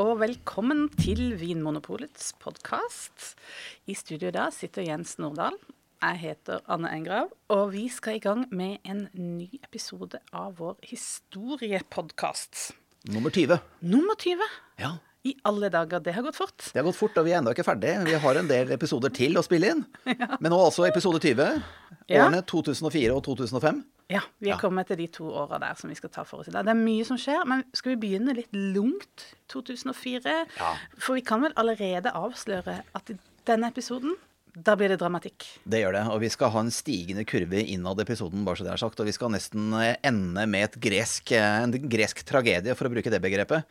og velkommen til Vinmonopolets podkast. I studio da sitter Jens Nordahl. Jeg heter Anne Engrav, og vi skal i gang med en ny episode av vår historiepodkast. Nummer 20. Nummer 20. Ja, I alle dager, det har gått fort. Det har gått fort, og vi er ennå ikke ferdig. Vi har en del episoder til å spille inn. Men nå altså episode 20. Ja. Årene 2004 og 2005. Ja, vi er Ja. kommet til de to åra der som vi skal ta for oss i dag. Det er mye som skjer, men skal vi begynne litt lungt 2004? Ja. For vi kan vel allerede avsløre at i denne episoden, da blir det dramatikk. Det gjør det. Og vi skal ha en stigende kurve innad i episoden, bare så det er sagt. Og vi skal nesten ende med et gresk, en gresk tragedie, for å bruke det begrepet.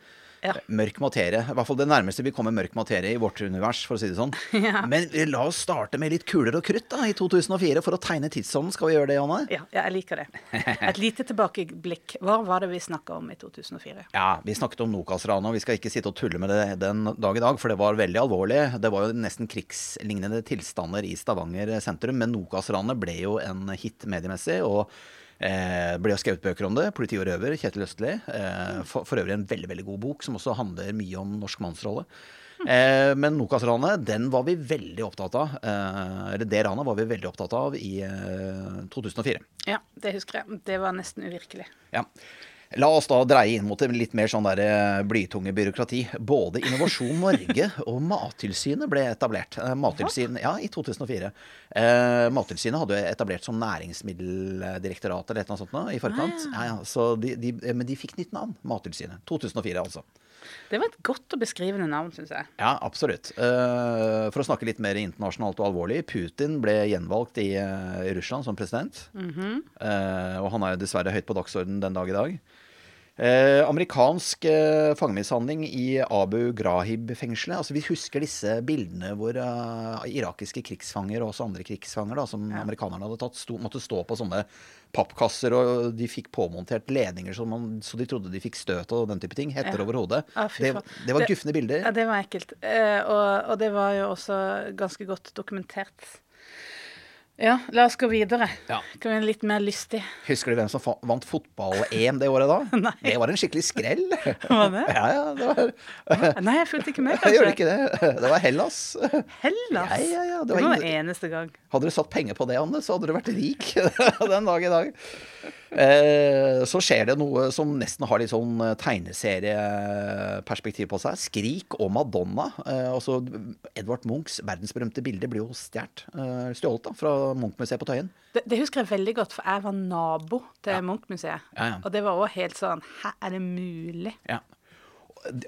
Ja. Mørk materie. I hvert fall det nærmeste vi kommer mørk materie i vårt univers, for å si det sånn. Ja. Men la oss starte med litt kuler og krutt da, i 2004, for å tegne tidsånden. Skal vi gjøre det, Janne? Ja, ja, jeg liker det. Et lite tilbakeblikk. Hva var det vi snakka om i 2004? Ja, vi snakket om Nokas-ranet, og vi skal ikke sitte og tulle med det den dag i dag, for det var veldig alvorlig. Det var jo nesten krigslignende tilstander i Stavanger sentrum, men Nokas-ranet ble jo en hit mediemessig, og eh, ble jo skrevet bøker om det. 'Politi og røver', Kjetil Østli. Eh, for, for øvrig en veldig veldig god bok, som også handler mye om norsk mannsrolle. Eh, men Nokas-ranet, den var vi veldig opptatt av. Eh, eller det ranet var vi veldig opptatt av i eh, 2004. Ja, det husker jeg. Det var nesten uvirkelig. Ja. La oss da dreie inn mot en litt mer sånn der eh, blytunge byråkrati. Både Innovasjon Norge og Mattilsynet ble etablert. Eh, Mattilsyn, ja, i 2004. Eh, Mattilsynet hadde jo etablert som næringsmiddeldirektorat eller et eller annet sånt i forkant. Ja, ja, så de, de, eh, men de fikk nytt navn. Mattilsynet. 2004, altså. Det var et godt og beskrivende navn, syns jeg. Ja, absolutt. For å snakke litt mer internasjonalt og alvorlig. Putin ble gjenvalgt i Russland som president. Eh, og han er jo dessverre høyt på dagsordenen den dag i dag. Eh, amerikansk eh, fangemishandling i Abu Ghraib-fengselet. Altså, vi husker disse bildene hvor uh, irakiske krigsfanger og også andre krigsfanger da, som amerikanerne hadde tatt, sto, måtte stå på sånne pappkasser, og de fikk påmontert ledninger så, man, så de trodde de fikk støt og den type ting. Hetter Ja. over hodet. Ja, det, det var gufne bilder. Ja, det var ekkelt. Eh, og, og det var jo også ganske godt dokumentert. Ja, la oss gå videre. Ja. Kan vi litt mer lystig. Husker du hvem som vant fotball-EM det året da? Nei. Det var en skikkelig skrell. Var det? Ja, ja, det var Nei, jeg fulgte ikke med, Jeg gjorde ikke det. Det var Hellas. Hellas. Ja, ja, ja, det det var var ingen- eneste gang. Hadde du satt penger på det, Anne, så hadde du vært rik den dag i dag. Eh, så skjer det noe som nesten har litt sånn eh, tegneserieperspektiv på seg. Skrik og Madonna. Eh, altså Edvard Munchs verdensberømte bilde blir jo stjålet eh, stjålet da, fra Munch-museet på Tøyen. Det, det husker jeg veldig godt, for jeg var nabo til Munch-museet. Ja, ja. Og det var òg helt sånn Hæ, er det mulig? Ja.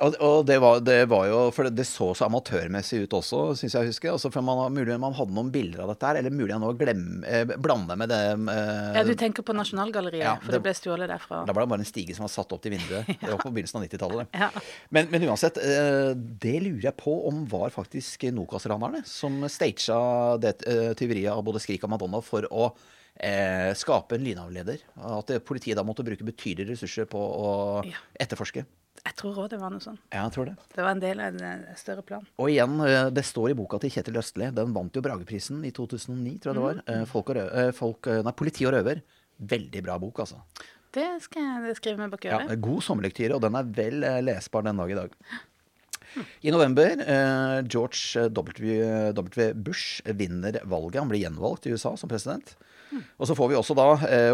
Og, det, var, det var jo For det, så så amatørmessig ut også, syns jeg å huske. Altså, for man, mulig man hadde noen bilder av dette her, eller mulig jeg nå glemmer eh, blander med det eh, Ja, du tenker på Nasjonalgalleriet, Ja, for det det- ble stjålet derfra. Da var det bare en stige som var satt opp til vinduet. Det var på begynnelsen av 90-tallet. Ja. Men, men uansett, eh, det lurer jeg på om var faktisk Nokas-ranerne som stagea det eh, tyveriet av både Skrik og Madonna for å eh, skape en lynavleder. At eh, politiet da måtte bruke betydelige ressurser på å Ja. etterforske. Jeg tror òg det var noe sånn. Ja, jeg tror det. Det var en del av en eh, større plan. Og igjen, eh, det står i boka til Kjetil Østli. Den vant jo Brageprisen i 2009, tror jeg det var. Mm. Folk og rø eh, folk, nei, Politi og røver. Veldig bra bok, altså. Det skal jeg skrive meg bak Ja, god sommerlektyre, og den er vel lesbar den dag i dag. I november, eh, George W. W. Bush vinner valget. Han blir gjenvalgt i USA som president. Og så får vi også da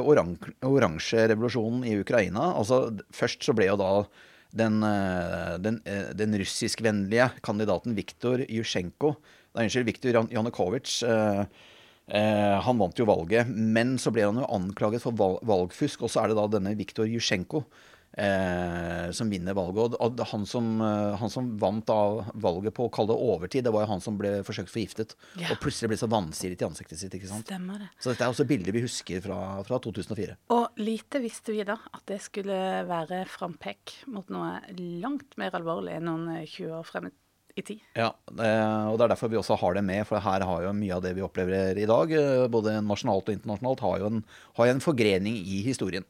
oransjerevolusjonen i Ukraina. Altså, først så ble jo da den, eh, den, eh, den russiskvennlige kandidaten Viktor Jusjenko Nei, unnskyld, Viktor Jan Janukovitsj. Eh, eh, han vant jo valget, men så ble han jo anklaget for valgfusk. Og så er det da denne Viktor Jusjenko eh, som vinner valget. Og han som, eh, han som vant valget på å kalle det overtid, det var jo han som ble forsøkt forgiftet. Ja. Og plutselig ble så vansiret i ansiktet sitt. ikke sant? Stemmer det. Så dette er også bilder vi husker fra, fra 2004. Og lite visste vi da at det skulle være frampek mot noe langt mer alvorlig enn noen 20 år frem i tid. Ja, eh, og det er derfor vi også har det med, for her har jo mye av det vi opplever i dag, eh, både nasjonalt og internasjonalt, har jo en, har jo en forgrening i historien.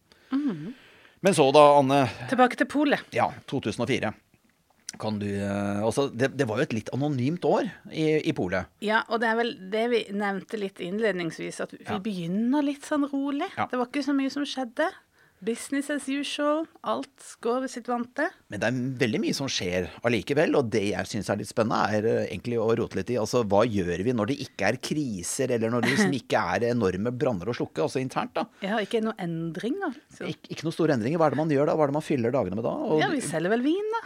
Men så da, Anne, Tilbake til polet. ja, 2004. Kan du eh, Altså, det, det var jo et litt anonymt år i, i Polet. Ja, og det er vel det vi nevnte litt innledningsvis, at vi Ja. begynner litt sånn rolig. Ja. Det var ikke så mye som skjedde. Business as usual. Alt går ved sitt vante. Men det er veldig mye som skjer allikevel. Og det jeg syns er litt spennende, er eh, egentlig å rote litt i altså hva gjør vi når det ikke er kriser, eller når det liksom ikke er enorme branner å slukke, altså internt, da. Ja, ikke noen endring, da. Ik ikke noen store endringer. Hva er det man gjør da? Hva er det man fyller dagene med da? Og, Ja, vi selger vel vin, da.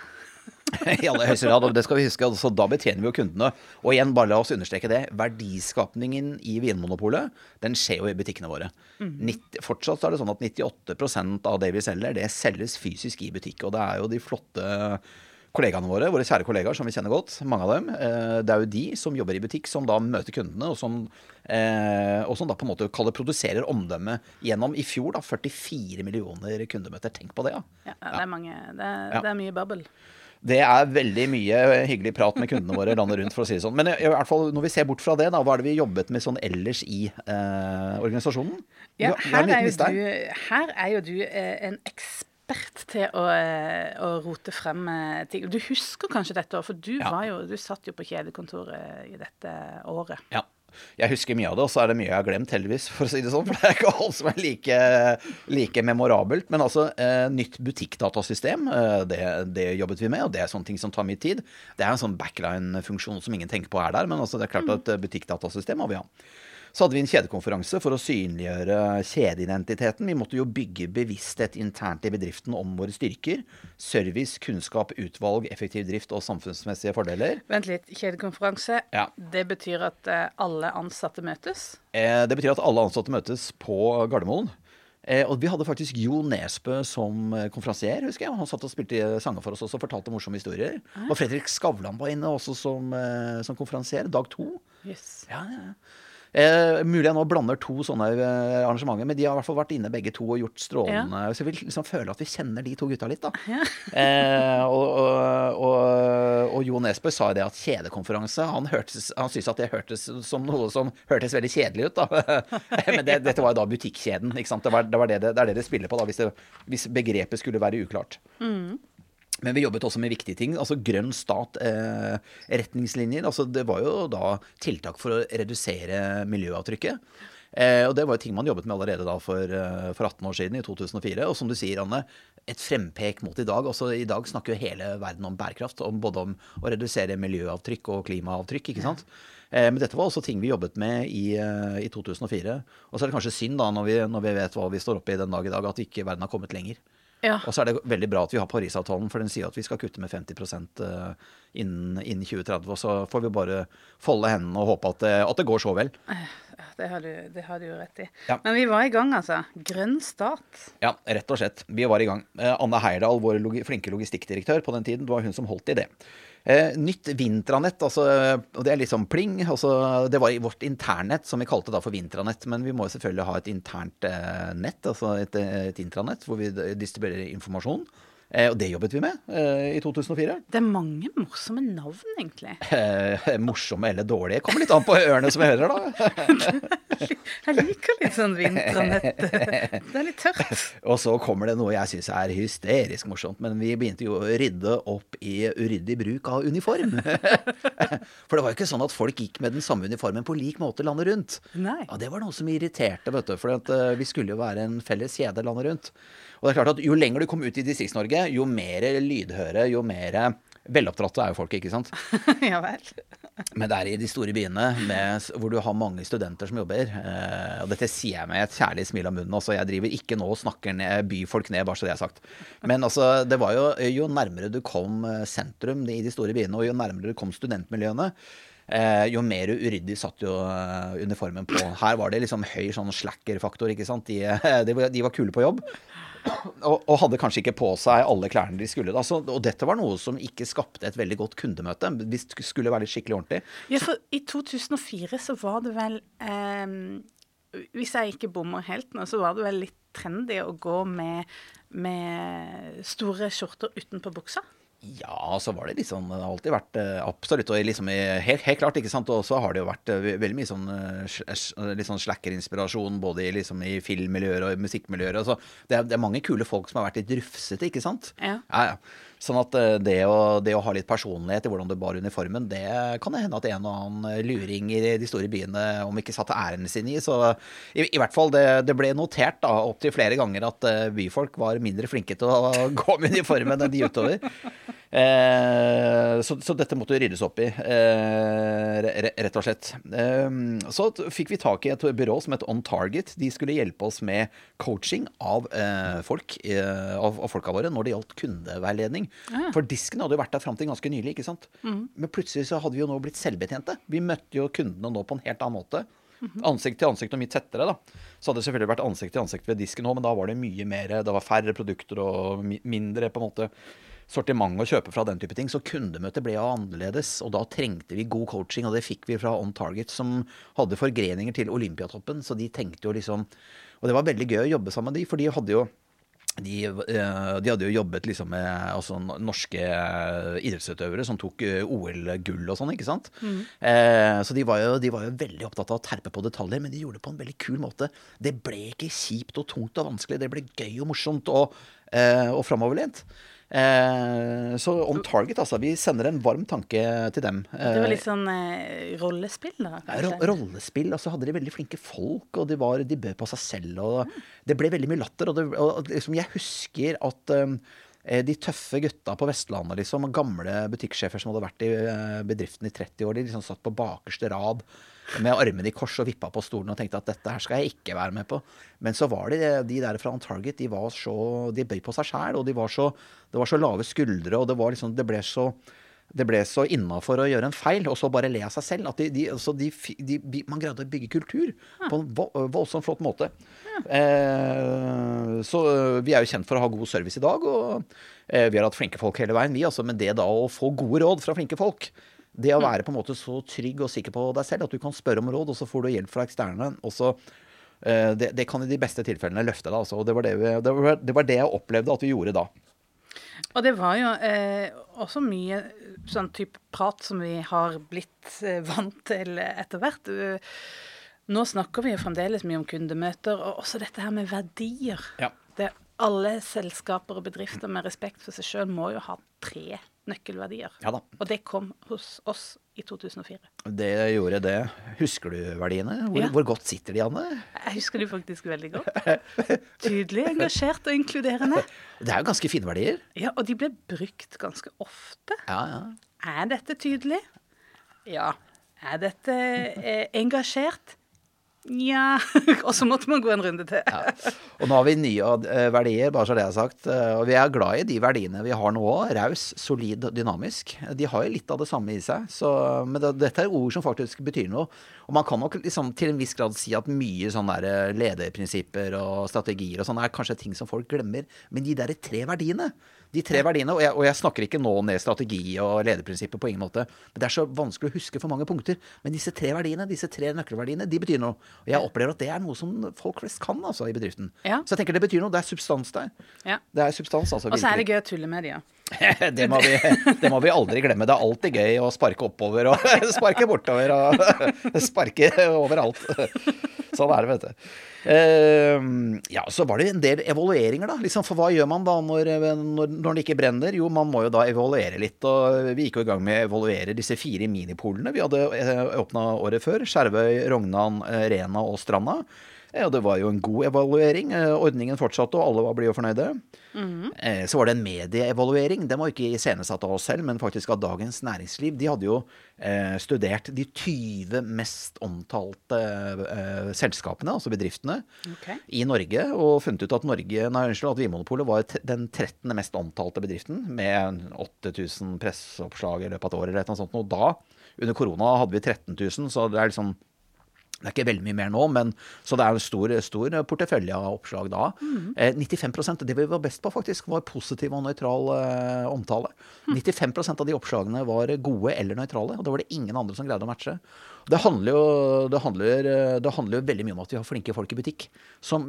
I aller høyeste grad, og det skal vi huske. Altså, da betjener vi jo kundene. Og igjen, bare la oss understreke det. Verdiskapningen i Vinmonopolet, den skjer jo i butikkene våre. 90, fortsatt er det sånn at 98% av det vi selger, det selges fysisk i butikk. Og det er jo de flotte kollegaene våre, våre kjære kollegaer som vi kjenner godt, mange av dem. eh, Det er jo de som jobber i butikk, som da møter kundene, og som, eh, og som da på en måte kaller produserer omdømme gjennom i fjor da 44 millioner kundemøter. Tenk på det, ja. Ja, det er mange. Det er, Ja. det er mye babbel. Det er veldig mye hyggelig prat med kundene våre landet rundt, for å si det sånn. Men i hvert fall, når vi ser bort fra det, da, hva er det vi jobbet med sånn ellers i eh, organisasjonen? Ja, her er, du, her er jo du eh, en ekspert til å, eh, å rote frem eh, ting. Du husker kanskje dette for du, Ja. var jo, du satt jo på kjedekontoret i dette året. Ja. Jeg husker mye av det, og så er det mye jeg har glemt, heldigvis, for å si det sånn. For det er ikke alt som er like, like memorabelt. Men altså, eh, nytt butikkdatasystem, eh, det, det jobbet vi med, og det er sånne ting som tar mye tid. Det er en sånn backline-funksjon som ingen tenker på er der, men altså, det er klart at eh, butikkdatasystem må vi ha. Så hadde vi en kjedekonferanse for å synliggjøre kjedeidentiteten. Vi måtte jo bygge bevissthet internt i bedriften om våre styrker. Service, kunnskap, utvalg, effektiv drift og samfunnsmessige fordeler. Vent litt. Kjedekonferanse, Ja. det betyr at eh, alle ansatte møtes? Eh, Det betyr at alle ansatte møtes på Gardermoen. Eh, og vi hadde faktisk Jo Nesbø som konferansier, husker jeg. Han satt og spilte sanger for oss også og fortalte morsomme historier. Og Fredrik Skavlan var inne også som, eh, som konferansier. Dag to. Yes. Ja, ja, ja. Eh, mulig jeg nå blander to sånne eh, arrangementer, men de har i hvert fall vært inne begge to og gjort strålende Så jeg vil liksom føle at vi kjenner de to gutta litt, da. Eh, og, og, og, og Jo Nesbø sa det at kjedekonferanse Han, hørtes, han syntes at det hørtes som noe som hørtes veldig kjedelig ut, da. men det, dette var jo da butikkjeden, ikke sant. Det, var, det, var det, det, det er det det spiller på, da, hvis, det, hvis begrepet skulle være uklart. Men vi jobbet også med viktige ting. altså Grønn stat-retningslinjer. altså Det var jo da tiltak for å redusere miljøavtrykket. Eh, og det var jo ting man jobbet med allerede da for, eh, for 18 år siden, i 2004. Og som du sier, Anne, et frempek mot i dag. Også I dag snakker jo hele verden om bærekraft. Om både om å redusere miljøavtrykk og klimaavtrykk. ikke sant? Eh, men dette var også ting vi jobbet med i, eh, i 2004. Og så er det kanskje synd, da, når vi, når vi vet hva vi står oppe i den dag i dag, at ikke verden har kommet lenger. Ja. Og så er det veldig bra at vi har Parisavtalen, for den sier at vi skal kutte med 50 eh, innen, innen 2030. Og så får vi bare folde hendene og håpe at det, at det går så vel. Det har, du, det har du jo rett i. Ja. Men vi var i gang, altså. Grønn stat. Ja, rett og slett. Vi var i gang. Eh, Anne Heyerdahl, vår logi flinke logistikkdirektør på den tiden, det var hun som holdt i det. Eh, nytt Vintranett, altså, og det er liksom pling. Altså, det var i vårt internett, som vi kalte da for Vintranett. Men vi må jo selvfølgelig ha et internt eh, nett, altså et, et intranett, hvor vi distribuerer informasjon. Eh, og det jobbet vi med eh, i 2004. Det er mange morsomme navn, egentlig. Eh, morsomme eller dårlige. Kommer litt an på ørene som hører, da. Jeg liker litt sånn vintranett. Det er litt tørt. Og så kommer det noe jeg syns er hysterisk morsomt. Men vi begynte jo å rydde opp i uryddig bruk av uniform. For det var jo ikke sånn at folk gikk med den samme uniformen på lik måte landet rundt. Nei. Ja, Det var noe som irriterte, vet du. For at, vi skulle jo være en felles kjede landet rundt. Og det er klart at jo lenger du kom ut i Distrikts-Norge, jo mer lydhøre, jo mer veloppdratte er jo folk, ikke sant. Ja vel. Men det er i de store byene med, hvor du har mange studenter som jobber. Eh, og dette sier jeg med et kjærlig smil om munnen. Altså, jeg driver ikke nå og snakker ned, byfolk ned, bare så det er sagt. Men altså, det var jo, jo nærmere du kom eh, sentrum i de store byene, og jo nærmere du kom studentmiljøene, eh, jo mer uryddig satt jo uniformen på. Her var det liksom høy sånn slacker-faktor, ikke sant. De, de, var- de var kule på jobb. Og, og hadde kanskje ikke på seg alle klærne de skulle. Da. Så, og dette var noe som ikke skapte et veldig godt kundemøte. Hvis det skulle være litt skikkelig ordentlig. Ja, for i 2004 så var det vel eh, Hvis jeg ikke bommer helt nå, så var det vel litt trendy å gå med, med store skjorter utenpå buksa. Ja, så var det sånn Det har alltid vært eh, absolutt og liksom helt, helt klart, ikke sant. Og så har det jo vært eh, veldig mye sånn eh, litt sånn slacker-inspirasjon både i, liksom, i filmmiljøer og musikkmiljøer. Altså, det, er, det er mange kule folk som har vært litt rufsete, ikke sant. Ja. ja, ja. Sånn at eh, det å, det å ha litt personlighet i hvordan du bar uniformen, det kan det hende at en og annen eh, luring i de store byene, om ikke satte æren sin i. Så i, i hvert fall, det, det ble notert da opptil flere ganger at eh, byfolk var mindre flinke til å gå med uniformen enn de utover. Eh, så, så dette måtte ryddes opp i, eh, rett og slett. Eh, så fikk vi tak i et byrå som het On Target. De skulle hjelpe oss med coaching av eh, folk, av, av folka våre når det gjaldt kundeveiledning. For disken hadde jo vært der fram til ganske nylig, ikke sant. Men plutselig så hadde vi jo nå blitt selvbetjente. Vi møtte jo kundene nå på en helt annen måte. Ansikt til ansikt og mye tettere, da. Så hadde det selvfølgelig vært ansikt til ansikt ved disken òg, men da var det mye mer Det var færre produkter og mindre på en måte sortiment å kjøpe fra den type ting. Så kundemøtet ble jo annerledes, og da trengte vi god coaching, og det fikk vi fra On Target, som hadde forgreninger til Olympiatoppen, så de tenkte jo liksom Og det var veldig gøy å jobbe sammen med de, for de hadde jo de, eh, de hadde jo jobbet liksom med altså, norske eh, idrettsutøvere som tok eh, OL-gull og sånn, ikke sant. Eh, så de var, jo, de var jo veldig opptatt av å terpe på detaljer, men de gjorde det på en veldig kul måte. Det ble ikke kjipt og tungt og vanskelig, det ble gøy og morsomt og, eh, og framoverlent. Eh, så On Target, altså. Vi sender en varm tanke til dem. Det var Eh, litt sånn eh, rollespill, da, ja, ro- rollespill, og så hadde de veldig flinke folk, og de, var, de bød på seg selv, og det ble veldig mye latter. Og, det, og liksom, jeg husker at um, eh, de tøffe gutta på Vestlandet, liksom, gamle butikksjefer som hadde vært i eh, bedriften i 30 år, de liksom satt på bakerste rad med armene i kors og vippa på stolen og tenkte at dette her skal jeg ikke være med på. Men så var det de der fra On Target, de var så De bøy på seg sjæl, og de var så, det var så lave skuldre, og det var liksom Det ble så det ble så innafor å gjøre en feil, og så bare le av seg selv. At de, de, altså de, de, de, man greide å bygge kultur på en voldsomt flott måte. Eh, så eh, vi er jo kjent for å ha god service i dag, og eh, vi har hatt flinke folk hele veien, vi. Altså, men det da å få gode råd fra flinke folk, det å være på en måte så trygg og sikker på deg selv at du kan spørre om råd, og så får du hjelp fra eksterne, og så eh, det, det kan i de beste tilfellene løfte deg. Altså, og det var det, vi, det, var, det var det jeg opplevde at vi gjorde da. Og det var jo eh, også mye sånn type prat som vi har blitt eh, vant til etter hvert. Nå snakker vi jo fremdeles mye om kundemøter, og også dette her med verdier. Ja. Det, alle selskaper og bedrifter med respekt for seg sjøl må jo ha tre nøkkelverdier. Ja da. Og det kom hos oss i 2004. Det gjorde det. Husker du verdiene? Hvor, Ja. hvor godt sitter de, Anne? Jeg husker de faktisk veldig godt. Tydelig, engasjert og inkluderende. Det er jo ganske fine verdier. Ja, og de ble brukt ganske ofte. Ja, ja. Er dette tydelig? Ja. Er dette eh, engasjert? Nja Og så måtte man gå en runde til. Og nå har vi nye eh, verdier, bare så det er sagt. Eh, Og vi er glad i de verdiene vi har nå òg. Raus, solid, dynamisk. De har jo litt av det samme i seg. Så, men det, dette er ord som faktisk betyr noe. Og man kan nok liksom, til en viss grad si at mye sånne eh, lederprinsipper og strategier og sånn er kanskje ting som folk glemmer. Men de derre tre verdiene de tre verdiene, og jeg, og jeg snakker ikke nå ned strategi og lederprinsipper på ingen måte, men det er så vanskelig å huske for mange punkter. Men disse tre verdiene, disse tre nøkkelverdiene, de betyr noe. Og jeg opplever at det er noe som folk flest kan altså, i bedriften. Ja. Så jeg tenker det betyr noe. Det er substans der. Ja. Det er substans, altså. Og så er det gøy å tulle med de, ja. det, må vi, det må vi aldri glemme. Det er alltid gøy å sparke oppover og sparke bortover og sparke overalt. Sånn er det, vet du. Eh, ja, så var det en del evalueringer, da. Liksom, for hva gjør man da når, når, når det ikke brenner? Jo, man må jo da evaluere litt. Og vi gikk jo i gang med å evaluere disse fire minipolene vi hadde eh, åpna året før. Skjervøy, Rognan, eh, Rena og Stranda. Og det var jo en god evaluering. Eh, Ordningen fortsatte, og alle var blide og fornøyde. Eh, Så var det en medieevaluering. Den var ikke iscenesatt av oss selv, men faktisk av Dagens Næringsliv. De hadde jo eh, studert de 20 mest omtalte selskapene, altså bedriftene, okay. i Norge, og funnet ut at Norge, nei, unnskyld, at Vinmonopolet var den 13. mest omtalte bedriften, med 8000 presseoppslag i løpet av et år eller noe sånt. Og da, under korona, hadde vi 13 000, så det er liksom det er ikke veldig mye mer nå, men, så det er en stor, stor portefølje av oppslag da. Eh, 95% det vi var best på, faktisk, var positiv og nøytral eh, omtale. 95% av de oppslagene var gode eller nøytrale, og det var det ingen andre som greide å matche. Det handler, jo, det, handler, det handler jo veldig mye om at vi har flinke folk i butikk.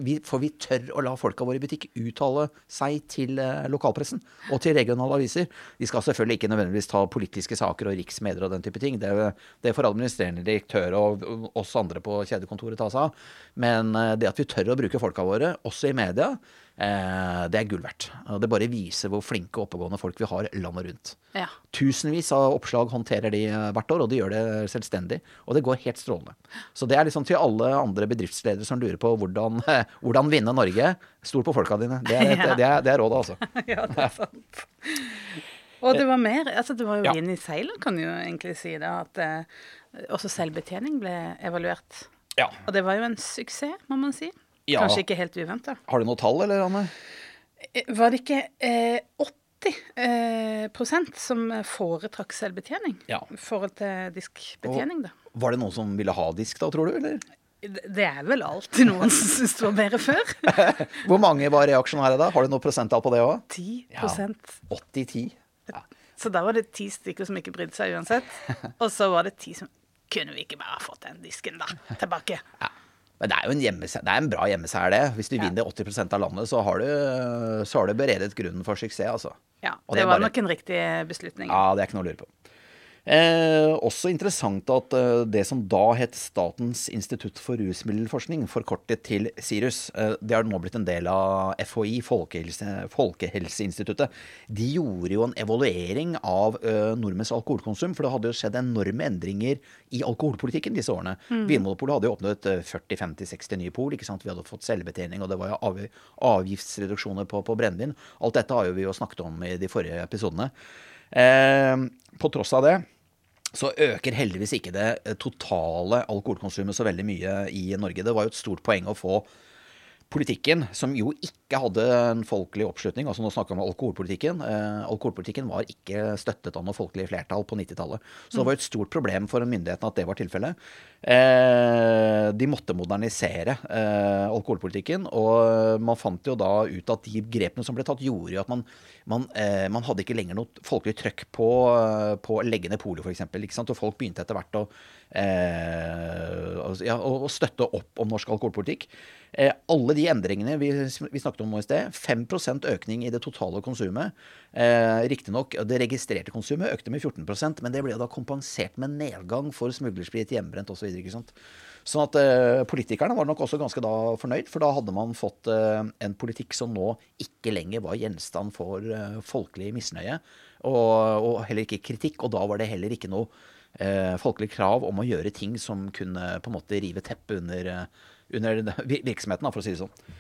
Vi, for vi tør å la folka våre i butikk uttale seg til eh, lokalpressen og til regionale aviser. De skal selvfølgelig ikke nødvendigvis ta politiske saker og riksmedier og den type ting. Det, det får administrerende direktør og oss andre på kjedekontoret ta seg av. Men eh, det at vi tør å bruke folka våre, også i media, det er gull verdt. Det bare viser hvor flinke og oppegående folk vi har landet rundt. Ja. Tusenvis av oppslag håndterer de eh, hvert år, og de gjør det selvstendig. Og det går helt strålende. Så det er liksom til alle andre bedriftsledere som lurer på hvordan, hvordan vinne Norge. Stol på folka dine. Det er, et, Ja. det er, det er rådet, altså. ja, det er sant. Og det var mer. altså Det var jo Ja. vind i seilet, kan du jo egentlig si. det, At eh, også selvbetjening ble evaluert. Ja. Og det var jo en suksess, må man si. Ja. Kanskje ikke helt uventa. Har du noe tall, eller, Anne? Var det ikke eh, 80 eh, prosent som foretrakk selvbetjening Ja. i forhold til diskbetjening, da? Var det noen som ville ha disk da, tror du? eller? Det det er vel alltid noen som syns det var bedre før. Hvor mange var reaksjonære da? Har du noe prosenttall på det òg? 10 Ja. 80-10. Ja. Så da var det ti stykker som ikke brydde seg uansett. Og så var det ti som Kunne vi ikke bare fått den disken, da? Tilbake. Ja. Men det er jo en, det er en bra hjemmeseier, det. Hvis du vinner 80% av landet, så har du, så har du beredet grunnen for suksess, altså. Ja, Og det, det var bare- nok en riktig beslutning. Ja, det er ikke noe å lure på. Eh, også interessant at eh, det som da het Statens institutt for rusmiddelforskning, forkortet til SIRUS, eh, det har nå blitt en del av FHI, Folkehelse, Folkehelseinstituttet. De gjorde jo en evaluering av eh, nordmenns alkoholkonsum, for det hadde jo skjedd enorme endringer i alkoholpolitikken disse årene. Vinmonopolet hadde jo åpnet eh, 40-50-60 nye pol, ikke sant? vi hadde fått selvbetjening, og det var jo av, avgiftsreduksjoner på, på brennevin. Alt dette har jo vi jo snakket om i de forrige episodene. Eh, på tross av det så øker heldigvis ikke det eh, totale alkoholkonsumet så veldig mye i Norge. Det var jo et stort poeng å få politikken, som jo ikke hadde en folkelig oppslutning, altså nå snakker vi om alkoholpolitikken, eh, alkoholpolitikken var ikke støttet av noe folkelig flertall på 90-tallet. Så det var et stort problem for myndighetene at det var tilfellet. Eh, de måtte modernisere eh, alkoholpolitikken, og man fant jo da ut at de grepene som ble tatt, gjorde jo at man, man, eh, man hadde ikke lenger noe folkelig trøkk på, eh, på å legge ned polet, f.eks. Og folk begynte etter hvert å, eh, ja, å å støtte opp om norsk alkoholpolitikk. Eh, alle de endringene vi, vi snakket om nå i sted, 5% økning i det totale konsumet. Eh, Riktignok, det registrerte konsumet økte med 14% men det ble da kompensert med nedgang for smuglersprit, hjemmebrent osv. Så sånn at eh, politikerne var nok også ganske da fornøyd, for da hadde man fått eh, en politikk som nå ikke lenger var gjenstand for eh, folkelig misnøye, og, og heller ikke kritikk. Og da var det heller ikke noe eh, folkelig krav om å gjøre ting som kunne på en måte rive teppet under, eh, under virksomheten, for å si det sånn.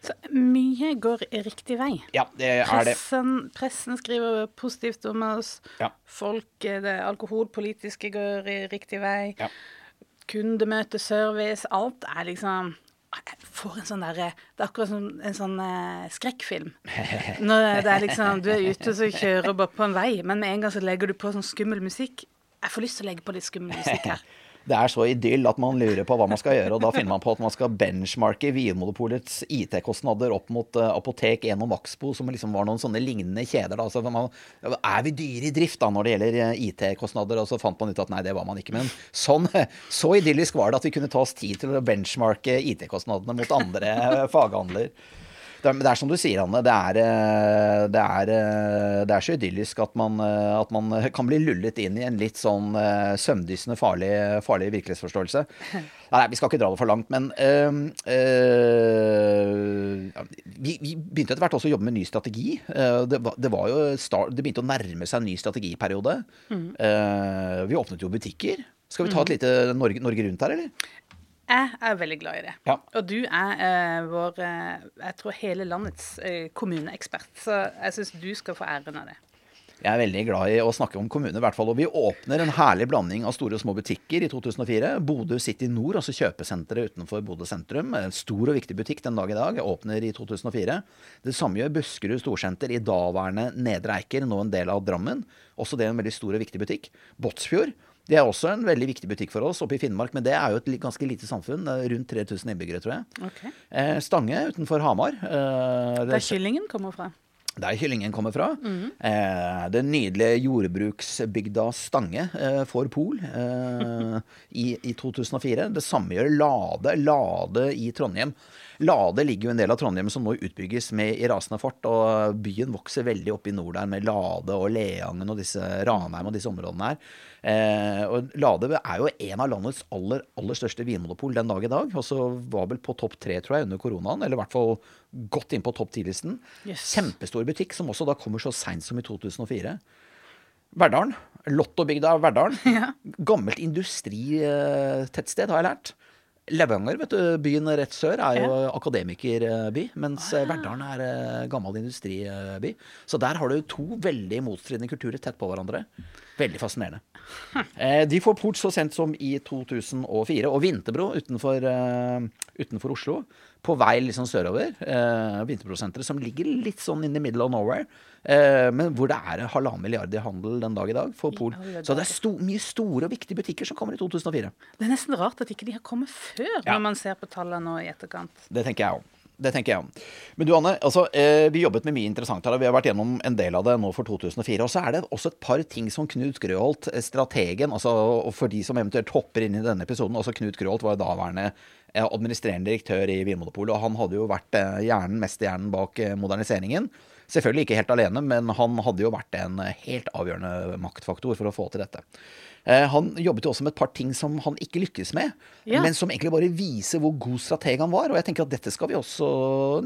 Så mye går i riktig vei. Ja, det er det. Pressen, pressen skriver positivt om oss. Ja. Folk, eh, det alkoholpolitiske går i riktig vei. Ja. Kundemøteservice. Alt er liksom jeg får en sånn derre Det er akkurat som en sånn eh, skrekkfilm. Når det er liksom Du er ute og så kjører bare på en vei, men med en gang så legger du på sånn skummel musikk. Jeg får lyst til å legge på litt skummel musikk her. Det er så idyll at man lurer på hva man skal gjøre, og da finner man på at man skal benchmarke Vinmonopolets IT-kostnader opp mot eh, Apotek 1 og Maxbo, som liksom var noen sånne lignende kjeder. Da. Så man, er vi dyre i drift da når det gjelder eh, IT-kostnader? Og så fant man ut at nei, det var man ikke. Men sånn, så idyllisk var det at vi kunne ta oss tid til å benchmarke IT-kostnadene mot andre faghandler. Det er, det er som du sier, Anne. Det er, eh, det er, eh, det er så idyllisk at man, eh, at man kan bli lullet inn i en litt sånn eh, søvndyssende farlig, farlig virkelighetsforståelse. Nei, vi skal ikke dra det for langt, men øh, øh, vi, vi begynte etter hvert også å jobbe med ny strategi. Det, var, det, var jo start, det begynte å nærme seg en ny strategiperiode. Mm. vi åpnet jo butikker. Skal vi ta et lite Norge, Norge Rundt her, eller? Jeg er veldig glad i det. Ja. Og du er eh, vår, eh, jeg tror hele landets eh, kommuneekspert, så jeg syns du skal få æren av det. Jeg er veldig glad i å snakke om kommune, i hvert fall. Og vi åpner en herlig blanding av store og små butikker i 2004. Bodø City Nord, altså kjøpesenteret utenfor Bodø sentrum. En stor og viktig butikk den dag i dag. Åpner i 2004. Det samme gjør Buskerud Storsenter i daværende Nedre Eiker, nå en del av Drammen. Også det er en veldig stor og viktig butikk. Båtsfjord. Det er også en veldig viktig butikk for oss oppe i Finnmark, men det er jo et ganske lite samfunn. Rundt 3000 innbyggere, tror jeg. Ok. Eh, Stange utenfor Hamar. Eh, Der kyllingen kommer fra. der kyllingen kommer fra. Eh, den nydelige jordbruksbygda Stange eh, får Pol eh, i, i 2004. Det samme gjør Lade. Lade i Trondheim. Lade ligger jo en del av Trondheim som nå utbygges med i rasende fart, og byen vokser veldig opp i nord der med Lade og Leangen og disse Ranheim og disse områdene her. Eh, og Lade er jo en av landets aller, aller største vinmonopol den dag i dag. Og så var vel på topp tre, tror jeg, under koronaen. Eller i hvert fall godt inn på topp ti-listen. Yes. Kjempestor butikk, som også da kommer så seint som i 2004. Verdalen. Lottobygda Verdalen. Ja. Gammelt industritettsted, har jeg lært. Levanger, vet du, byen rett sør, er jo akademikerby, mens eh, Verdalen er eh, gammel industriby. Så der har du to veldig motstridende kulturer tett på hverandre. Veldig fascinerende. Eh, De får port så sent som i 2004. Og Vinterbro utenfor, utenfor Oslo, på vei liksom sørover, eh, Vinterbrosenteret, som ligger litt sånn in the middle of nowhere, eh, men hvor det er halvannen milliard i handel den dag i dag for Polen. Så det er sto mye store og viktige butikker som kommer i 2004. Det er nesten rart at ikke de har kommet før, Ja. når man ser på tallene nå i etterkant. Det tenker jeg om. Det tenker jeg om. Men du Anne, altså, eh, vi jobbet med mye interessant her. og Vi har vært gjennom en del av det nå for 2004. Og så er det også et par ting som Knut Grøholt, eh, strategen, altså, for de som eventuelt hopper inn i denne episoden, altså Knut Grøholt var daværende eh, administrerende direktør i Vinmonopolet, og han hadde jo vært hjernen, mesterhjernen bak moderniseringen. Selvfølgelig ikke helt alene, men han hadde jo vært en helt avgjørende maktfaktor for å få til dette. Eh, Han jobbet jo også med et par ting som han ikke lykkes med, Ja. men som egentlig bare viser hvor god strateg han var. Og jeg tenker at dette skal vi også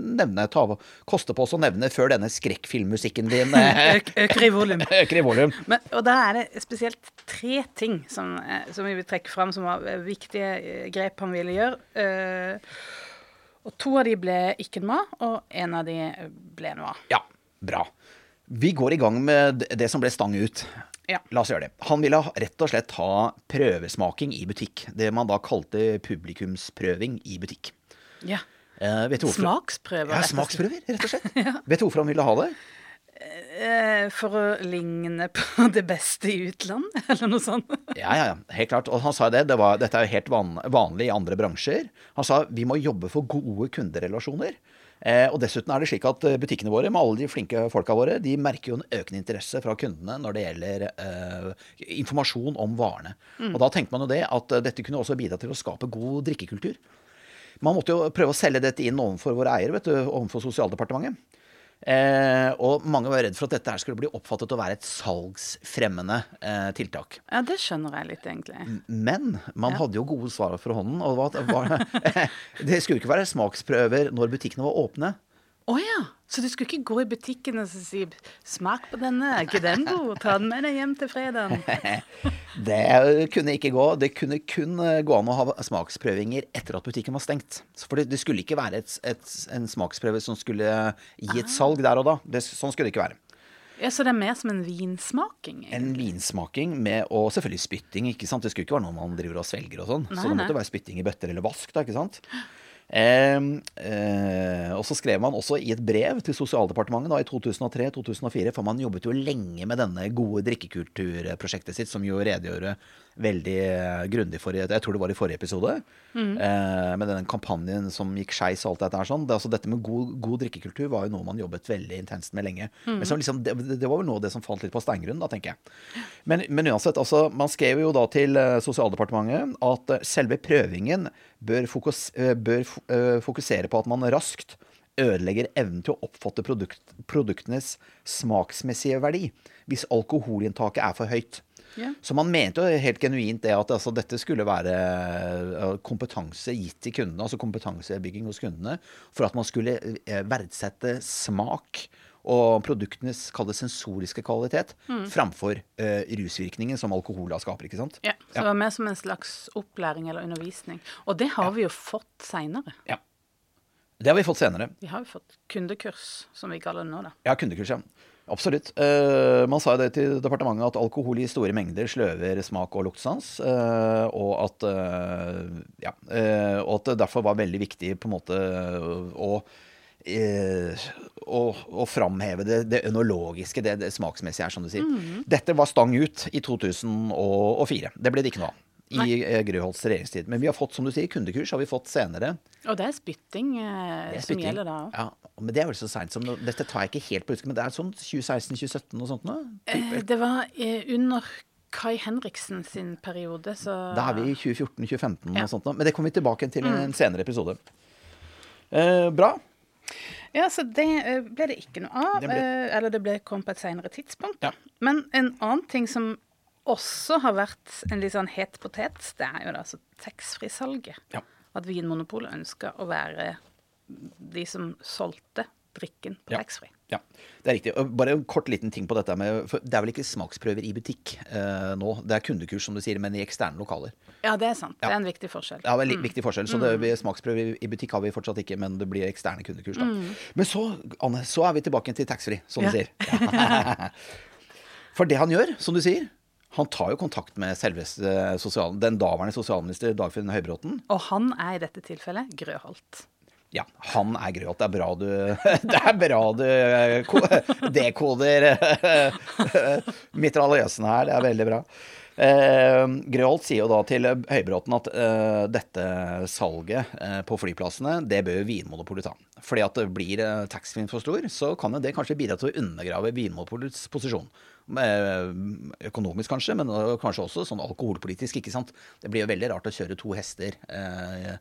nevne, ta, koste på oss å nevne før denne skrekkfilmmusikken din eh, øker i volum. øker i volum. Men, og da er det spesielt tre ting som, eh, som vi vil trekke fram som var viktige grep han ville gjøre. Og to av de ble ikke noe av, og en av de ble noe av. Ja, bra. Vi går i gang med det som ble stang ut. Ja. La oss gjøre det. Han ville rett og slett ha prøvesmaking i butikk. Det man da kalte publikumsprøving i butikk. ja. Eh, vet du hvorfor? Smaksprøver. Ja, smaksprøver, rett og slett. Vet du hvorfor han ville ha det? Eh, for å ligne på det beste i utlandet, eller noe sånt. Ja, ja, ja, helt klart. Og han sa det, det var, dette er jo helt van, vanlig i andre bransjer. Han sa vi må jobbe for gode kunderelasjoner. Eh, og dessuten er det slik at eh, butikkene våre, med alle de flinke folka våre, de merker jo en økende interesse fra kundene når det gjelder uh, informasjon om varene. Og da tenkte man jo det at dette kunne også bidra til å skape god drikkekultur. Man måtte jo prøve å selge dette inn overfor våre eiere, vet du, overfor Sosialdepartementet. Eh, og mange var redd for at dette her skulle bli oppfattet å være et salgsfremmende eh, tiltak. Ja, det skjønner jeg litt, egentlig. Men man Ja. hadde jo gode svar for hånden. Og det, var, det skulle ikke være smaksprøver når butikkene var åpne. Å ja! Så du skulle ikke gå i butikken og si 'smak på denne, er ikke den god? Ta den med deg hjem til fredagen'. Det kunne ikke gå. Det kunne kun eh, gå an å ha smaksprøvinger etter at butikken var stengt. For det, det skulle ikke være et, et, en smaksprøve som skulle gi et salg der og da. Det, sånn skulle det ikke være. Ja, Så det er mer som en vinsmaking? egentlig. En vinsmaking med, og selvfølgelig spytting. ikke sant? Det skulle ikke være noe man driver og svelger og sånn. Så det måtte være spytting i bøtter eller vask, da, ikke sant. Eh, og så skrev man også i et brev til Sosialdepartementet da, i 2003-2004, for man jobbet jo lenge med denne gode drikkekulturprosjektet sitt, som jo redegjorde veldig eh, grundig for Jeg tror det var i forrige episode. Eh, med den kampanjen som gikk skeis og alt dette her sånn. Det, altså, dette med god, god drikkekultur var jo noe man jobbet veldig intenst med lenge. Men som liksom, det, det var vel noe av det som falt litt på steingrunn, da, tenker jeg. Men, men uansett, altså, man skrev jo da til eh, Sosialdepartementet at selve prøvingen bør, fokus, bør fokusere på at man raskt ødelegger evnen til å oppfatte produkt, produktenes smaksmessige verdi hvis alkoholinntaket er for høyt. Ja. Så man mente jo helt genuint det at altså, dette skulle være eh, kompetanse gitt til kundene, altså kompetansebygging hos kundene, for at man skulle eh, verdsette smak og produktenes kalles sensoriske kvalitet framfor uh, rusvirkningen som alkohol skaper. ikke sant? Ja, Så det var mer som en slags opplæring eller undervisning. Og det har vi jo fått seinere. Ja. Det har vi fått senere. Vi har jo fått kundekurs, som vi kaller det nå, da. Ja, kundekurs, ja. Absolutt. Eh, man sa jo det til departementet at alkohol i store mengder sløver smak og luktsans. eh, og, at, eh, ja, og at det derfor var veldig viktig på en måte å å, å framheve det, det ønologiske, det, det smaksmessige her, som du sier. Dette var stang ut i 2004. Det ble det ikke noe av i Gryholts regjeringstid. Men vi har fått, som du sier, kundekurs har vi fått senere. Og det er spytting eh, Det er som gjelder da òg. Ja, men det er vel så seint som Dette tar jeg ikke helt på husk, men det er sånn 2016-2017 og sånt nå? Eh, det var eh, under Kai Henriksen sin periode, så Da er vi i 2014-2015 Ja. og sånt nå. Men det kommer vi tilbake til i en senere episode. Eh, bra. Ja, så det eh, ble det ikke noe av. Det ble- eh, Eller det ble kom på et senere tidspunkt. Ja. Men en annen ting som også har vært en litt sånn het potet, det er jo da altså taxfree-salget. Ja. At Vinmonopolet ønska å være de som solgte drikken på Ja. taxfree. Ja, det er riktig. Bare en kort liten ting på dette med for Det er vel ikke smaksprøver i butikk eh, nå. Det er kundekurs, som du sier, men i eksterne lokaler. Ja, det er sant. Det er en viktig forskjell. Ja, veldig viktig forskjell. Så det, vi- smaksprøver i- butikk har vi fortsatt ikke, men det blir eksterne kundekurs. da. Men så, Anne, så er vi tilbake til taxfree, som Ja. du sier. For det han gjør, som du sier, han tar jo kontakt med selveste sosial, den daværende sosialminister Dagfinn Høybråten. Og han er i dette tilfellet Grøholt. Ja, han er Grøt. Det er bra du Det er bra du eh, dekoder eh, mitraljøsen her. Det er veldig bra. Eh, Grøholt sier jo da til Høybråten at eh, dette salget eh, på flyplassene, det bør Vinmonopolet ta. Fordi at det blir eh, taxfree for stor, så kan det kanskje bidra til å undergrave Vinmonopolets posisjon. Eh, økonomisk kanskje, men kanskje også sånn alkoholpolitisk, ikke sant. Det blir jo veldig rart å kjøre to hester eh,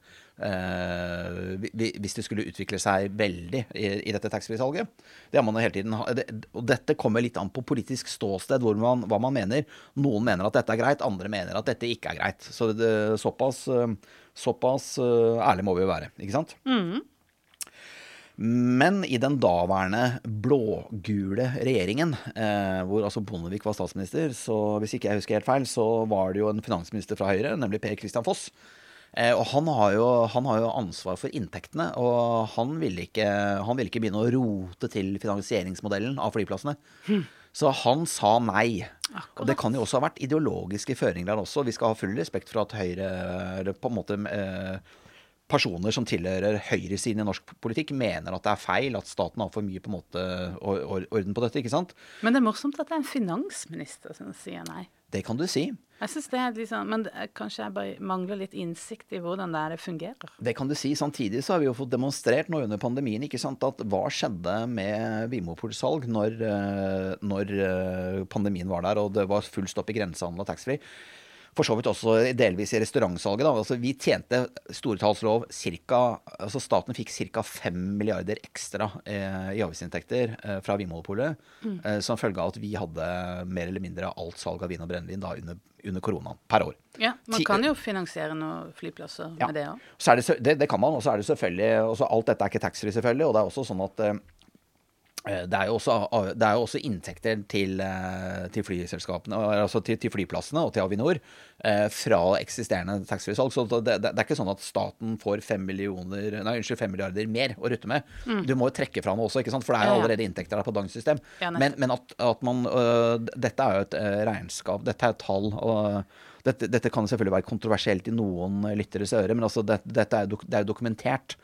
eh, hvis det skulle utvikle seg veldig i, i dette taxfree-salget. Det har man hele tiden Og dette kommer litt an på politisk ståsted, hvor man, hva man mener. Noen mener at dette er greit, andre mener at dette ikke er greit. Så det, såpass, eh, såpass eh, ærlig må vi jo være, ikke sant? Men i den daværende blågule regjeringen, eh, hvor altså Bondevik var statsminister, så hvis ikke jeg husker helt feil, så var det jo en finansminister fra Høyre, nemlig Per Christian Foss. Eh, og han har, jo, han har jo ansvar for inntektene, og han ville, ikke, han ville ikke begynne å rote til finansieringsmodellen av flyplassene. Så han sa nei. Og det kan jo også ha vært ideologiske føringer der også. Vi skal ha full respekt for at Høyre på en måte eh, personer som tilhører høyresiden i norsk politikk, mener at det er feil, at staten har for mye på en måte or or orden på dette. ikke sant? Men det er morsomt at det er en finansminister som sier nei. Det kan du si. Jeg synes det er sånn, Men kanskje jeg bare mangler litt innsikt i hvordan det er fungerer. Det kan du si. Samtidig så har vi jo fått demonstrert nå under pandemien ikke sant, at hva skjedde med Vinmonopol-salg når, eh, når eh, pandemien var der og det var full stopp i grensehandel og taxfree. For så vidt også delvis i restaurantsalget. Da. Altså, vi tjente storetallslov ca. altså Staten fikk ca. 5 milliarder ekstra eh, i avgiftsinntekter eh, fra Vinmonopolet eh, som følge av at vi hadde mer eller mindre alt salg av vin og brennevin da under, under koronaen per år. Ja, Man kan jo finansiere noen flyplasser Ja. med det òg. Så det, det, det kan man, og så er det selvfølgelig også, Alt dette er ikke taxfree, selvfølgelig. Og det er også sånn at eh, det er, også, det er jo også inntekter til, eh, til flyselskapene, altså til, til flyplassene og til Avinor eh, fra eksisterende taxfree-salg. Så det, det, er ikke sånn at staten får fem millioner, nei, unnskyld, fem milliarder mer å rutte med. Du må jo trekke fra noe også, ikke sant? for det er jo allerede inntekter der på dagens system. Ja, men, men at, at man Dette er jo et regnskap, dette er et tall. og dette, dette kan selvfølgelig være kontroversielt i noen lytteres øre, men altså det, dette er, det er jo dokumentert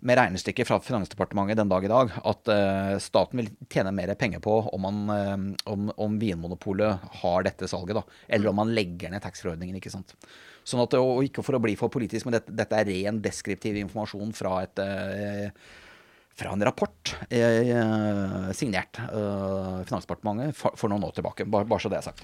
med regnestykket fra Finansdepartementet den dag i dag at uh, staten vil tjene mer penger på om, man, uh, om, om Vinmonopolet har dette salget, da, eller om man legger ned taxfree-ordningen. ikke sant? Sånn at, og ikke for å bli for politisk, men dette, dette er ren deskriptiv informasjon fra et uh, fra en rapport signert Finansdepartementet for, for noen år tilbake. Bare, bare så det er sagt.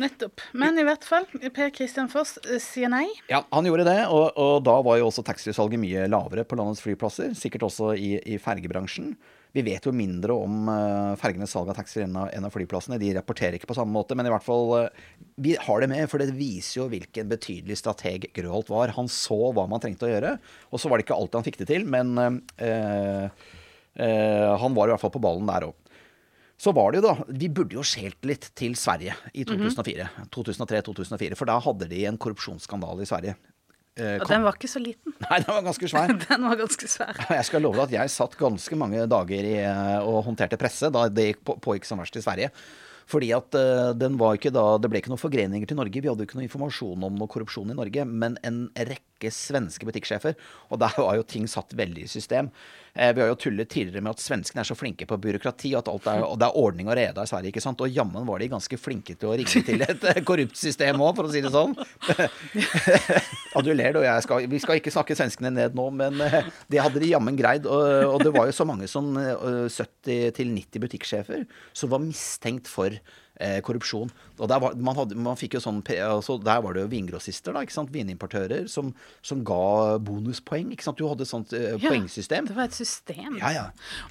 Nettopp. Men i hvert fall, Per Christian Foss eh, sier nei. Ja, han gjorde det, og, og da var jo også taxfree-salget mye lavere på landets flyplasser. Sikkert også i, i fergebransjen. Vi vet jo mindre om uh, fergenes salg av taxfree enn, enn av flyplassene. De rapporterer ikke på samme måte, men i hvert fall uh, Vi har det med, for det viser jo hvilken betydelig strateg Grøholt var. Han så hva man trengte å gjøre, og så var det ikke alltid han fikk det til, men uh, eh, han var i hvert fall på ballen der òg. Så var det jo da, Vi burde jo skjelt litt til Sverige i 2004. 2003-2004, For da hadde de en korrupsjonsskandale i Sverige. Eh, Og den var ikke så liten. Nei, den var ganske svær. Den var ganske svær. Jeg skal love deg at jeg satt ganske mange dager i, eh, og håndterte presse da det gikk på, pågikk som verst i Sverige. Fordi at eh, den var ikke da, Det ble ikke noen forgreninger til Norge. Vi hadde jo ikke noe informasjon om noe korrupsjon i Norge. Men en rekke svenske butikksjefer. Og der var jo ting satt veldig i system. Eh, vi har jo tullet tidligere med at svenskene er så flinke på byråkrati, at alt er, og det er ordning og reda i Sverige. ikke sant? Og jammen var de ganske flinke til å rigge til et eh, korrupt system òg, for å si det sånn. ja, du ler, du. vi skal ikke snakke svenskene ned nå, men eh, det hadde de jammen greid. Og, og det var jo så mange som 70-90 butikksjefer som var mistenkt for korrupsjon. Og der var, man, hadde, man fikk jo sånn, altså, der var det jo vingrossister, da, ikke sant? vinimportører, som, som ga bonuspoeng. ikke sant? Du hadde et sånt eh, Ja, poengsystem. Det var et system. Ja, ja.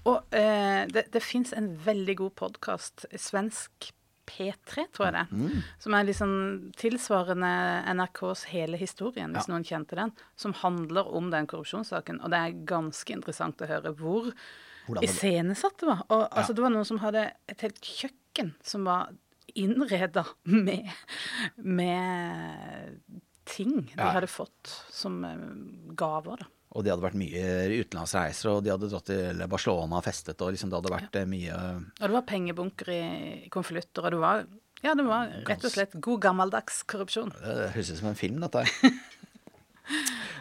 Og eh, det, det fins en veldig god podkast, svensk P3, tror jeg det, Mm. som er liksom tilsvarende NRKs Hele historien, hvis Ja. noen kjente den, som handler om den korrupsjonssaken. Og det er ganske interessant å høre hvor iscenesatt det var. Og altså, det var noen som hadde et helt kjøkken som var innreda med, med ting de Ja. hadde fått som eh, gaver, da. Og de hadde vært mye utenlandsreiser, og de hadde dratt til Barcelona og festet, og liksom det hadde vært ja. mye Og det var pengebunker i, i konvolutter, og det var Ja, det var rett og slett god gammeldags korrupsjon. Det høres ut som en film, dette her.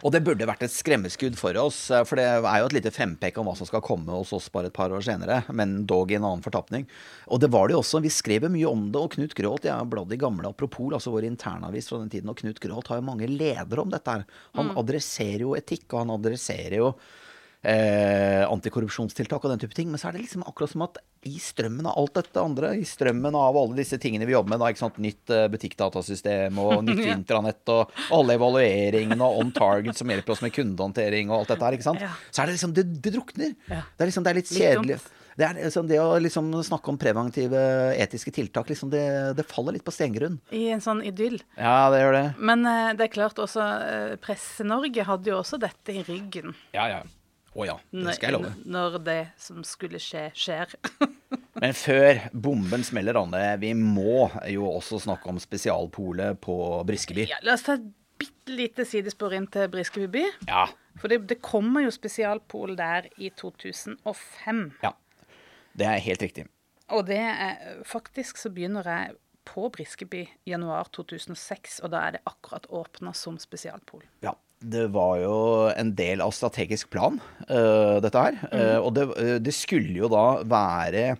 Og det burde vært et skremmeskudd for oss, eh, for det er jo et lite frempek om hva som skal komme hos oss bare et par år senere, men dog i en annen fortapning. Og det var det jo også. Vi skrev jo mye om det, og Knut Gråth, jeg har bladd i gamle Apropol, altså vår internavis fra den tiden, og Knut Gråth har jo mange ledere om dette her. Han adresserer jo etikk, og han adresserer jo eh, antikorrupsjonstiltak og den type ting. Men så er det liksom akkurat som at i strømmen av alt dette andre, i strømmen av alle disse tingene vi jobber med, da, ikke sant, nytt eh, butikkdatasystem og nytt Ja. intranett og alle evalueringene og on target som hjelper oss med kundehåndtering og alt dette her, ikke sant. Ja. Så er det liksom Det, det drukner. Ja. Det er liksom det er litt Litt kjedelig. Det, er liksom det å liksom snakke om preventive etiske tiltak, liksom det, det faller litt på stengrunn. I en sånn idyll. Ja, det gjør det. Men eh, det er klart også eh, Presse-Norge hadde jo også dette i ryggen. Ja, ja. Å ja, det skal jeg love. Når, det som skulle skje, skjer. Men før bomben smeller, Anne, vi må jo også snakke om spesialpolet på Briskeby. ja, la oss ta et bitte lite sidespor inn til Briskeby by. Ja. For det, det kommer jo spesialpol der i 2005. ja. Det er helt riktig. Og det er Faktisk så begynner jeg på Briskeby januar 2006, og da er det akkurat åpna som spesialpol. Ja. Det var jo en del av strategisk plan, uh, dette her. Eh, og det, øh, det skulle jo da være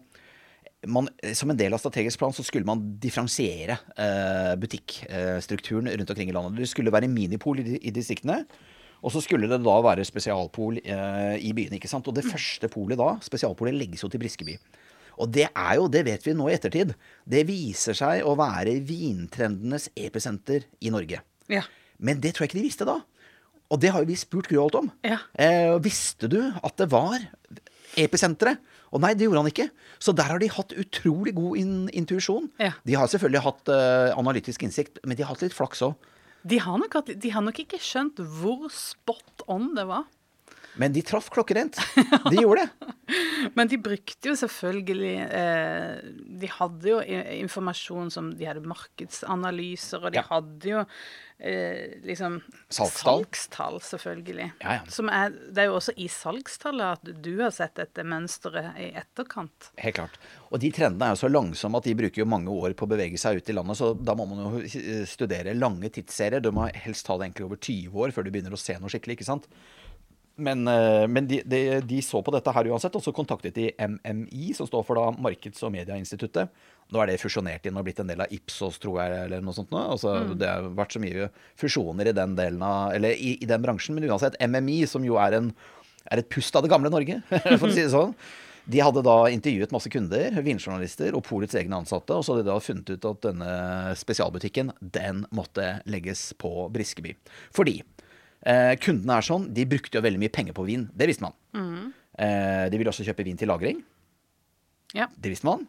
man, Som en del av strategisk plan så skulle man differensiere eh, butikkstrukturen rundt omkring i landet. Det skulle være minipol i, i distriktene. Og så skulle det da være spesialpol eh, i byene. ikke sant? Og det første polet da, spesialpolet, legges jo til Briskeby. Og det er jo, det vet vi nå i ettertid, det viser seg å være vintrendenes episenter i Norge. Ja. Men det tror jeg ikke de visste da. Og det har jo vi spurt Gråholt om. Ja. Eh, visste du at det var episenteret? Og nei, det gjorde han ikke. Så der har de hatt utrolig god in intuisjon. Ja. De har selvfølgelig hatt uh, analytisk innsikt, men de har hatt litt flaks òg. De de har nok ikke skjønt hvor spot on det var. Men de traff klokkerent. De gjorde det. Men de brukte jo selvfølgelig eh, De hadde jo informasjon som De hadde markedsanalyser, og de Ja. hadde jo eh, liksom Salgstall. salgstall, selvfølgelig. Ja, ja. Som er, det er jo også i salgstallet at du har sett dette mønsteret i etterkant. Helt klart. Og de trendene er jo så langsomme at de bruker jo mange år på å bevege seg ut i landet, så da må man jo eh, studere lange tidsserier. Du må helst ta det egentlig over 20 år før du begynner å se noe skikkelig, ikke sant. Men, eh, men de, de, de så på dette her uansett, og så kontaktet de MMI, som står for da Markeds- og medieinstituttet. Nå er det fusjonert inn og blitt en del av Ipsos, tror jeg, eller noe sånt nå. Altså, Det har vært så mye fusjoner i den delen av, eller i, i den bransjen, men uansett, MMI, som jo er, en, er et pust av det gamle Norge, for å si det sånn. De hadde da intervjuet masse kunder, vinjournalister og polets egne ansatte, og så hadde de da funnet ut at denne spesialbutikken, den måtte legges på Briskeby. Fordi eh, kundene er sånn, de brukte jo veldig mye penger på vin. Det visste man. Eh, de ville også kjøpe vin til lagring. Ja. Det visste man.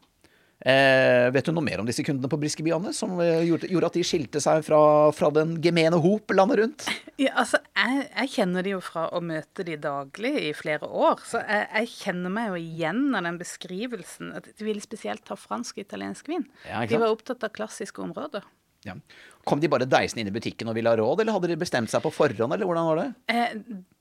Eh, vet du noe mer om disse kundene på Briskeby, Anne, som eh, gjorde, gjorde at de skilte seg fra, fra den gemene hop landet rundt? Ja, altså, jeg, jeg kjenner de jo fra å møte de daglig i flere år, så jeg, jeg kjenner meg jo igjen av den beskrivelsen. At de ville spesielt ta fransk og italiensk vin. Ja, de var opptatt av klassiske områder. Ja. Kom de bare deisende inn i butikken og ville ha råd, eller hadde de bestemt seg på forhånd, eller hvordan var det? Eh,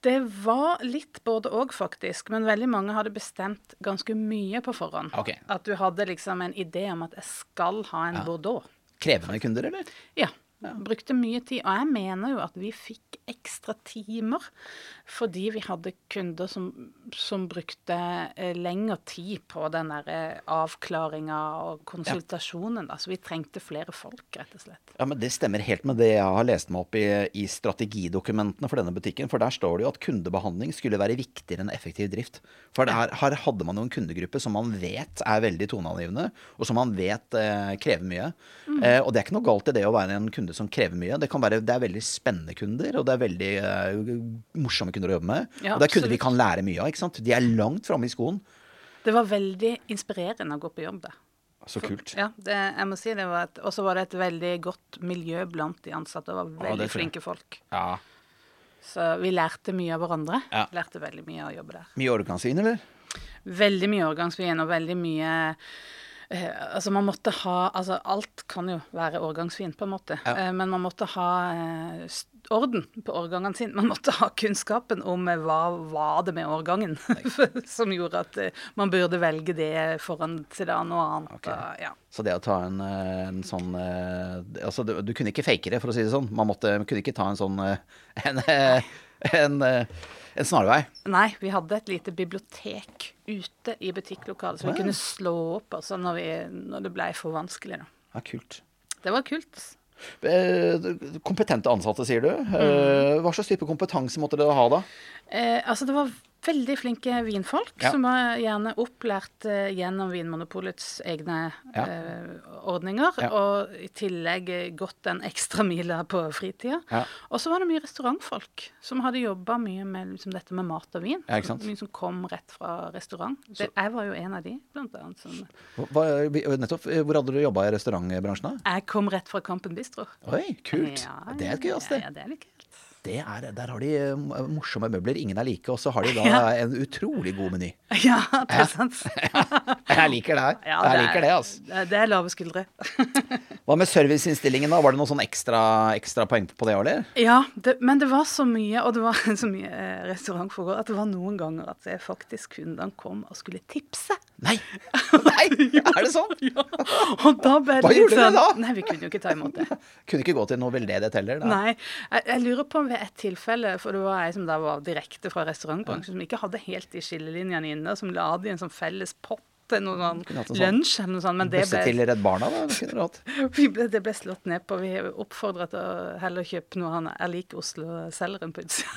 det var litt både òg, faktisk. Men veldig mange hadde bestemt ganske mye på forhånd. Okay. At du hadde liksom en idé om at jeg skal ha en Bordeaux. Krevende kunder, eller? Ja. Brukte mye tid. Og jeg mener jo at vi fikk ekstra timer fordi vi hadde kunder som, som brukte eh, lengre tid på den eh, avklaringa og konsultasjonen. Da. Så vi trengte flere folk, rett og slett. Ja, men Det stemmer helt med det jeg har lest meg opp i, i strategidokumentene for denne butikken. For der står det jo at kundebehandling skulle være viktigere enn effektiv drift. For her, her hadde man jo en kundegruppe som man vet er veldig toneangivende, og som man vet eh, krever mye. Mm. Eh, og det er ikke noe galt i det å være en kunde som krever mye. Det, kan være, det er veldig spennende kunder, og det er veldig eh, morsomme kunder å jobbe med. Ja, og det er kunder vi kan lære mye av. ikke sant? De er langt framme i skoen. Det var veldig inspirerende å gå på jobb der. Så kult. Ja, det, jeg må si det var et, Og så var det et veldig godt miljø blant de ansatte. Det var veldig ja, flinke folk. Ja. Så vi lærte mye av hverandre. Ja. Lærte veldig mye av å jobbe der. Mye årgangsvin, eller? Veldig mye årgangsvin og veldig mye eh, Altså, man måtte ha Altså, alt kan jo være årgangsvin, på en måte. Ja. Eh, men man måtte ha eh, orden på årgangene sine. Man måtte ha kunnskapen om eh, hva var det med årgangen som gjorde at eh, man burde velge det foran til det noe annet. Okay. ja. Så det å ta en, eh, en sånn eh, Altså, du, du kunne ikke fake det, for å si det sånn. Man måtte, kunne ikke ta en sånn eh, En, eh, en, eh, en snarvei. Nei, vi hadde et lite bibliotek ute i butikklokalet, så vi kunne slå opp altså, når, vi, når det ble for vanskelig. Da. Ja, kult. Det var kult. Eh, Kompetente ansatte, sier du. Eh, Hva slags type kompetanse måtte dere ha da? Eh, altså, det var veldig flinke vinfolk Ja. som var gjerne opplært uh, gjennom Vinmonopolets egne Ja. uh, ordninger, Ja. og i tillegg eh, gått den ekstra mila på fritida. Og så var det mye restaurantfolk som hadde jobba mye med liksom, dette med mat og vin. Mye som kom rett fra restaurant. Det, jeg var jo en av de, blant annet. Som, Hva, nettopp, hvor hadde du jobba i restaurantbransjen da? jeg kom rett fra Kampen Bistro. Oi, kult. Det er et gøy sted. Ja, det er litt kult. Det er, der har de eh, morsomme møbler. Ingen er like. Og så har de da Ja. en utrolig god meny. Ja, det er sant. Jeg liker det her. Ja, jeg er- liker det, altså. det er- er lave skuldre. Hva med serviceinnstillingen, da? Var det noen sånn ekstra, ekstra poeng på det, eller? Ja, det, men det var så mye, og det var så mye eh, restaurantforhold, at det var noen ganger at det faktisk kundene kom og skulle tipse. Nei! Nei! Er det sånn? Ja, og da ble det Hva gjorde dere sånn- da? Nei, vi kunne jo ikke ta imot det. Kunne ikke gå til noe veldedighet heller? da. Nei, jeg, jeg lurer på om ved et tilfelle, for det var ei som da var direkte fra restaurantbransjen, som ikke hadde helt de skillelinjene inne, som la det i en sånn felles pott til noe sånn sånn lunsj eller noe sånt, men det ble, til Redd Barna, da? Ble, det ble slått ned på. Vi oppfordra til å heller kjøpe noe han er lik Oslo-selgeren på utsida.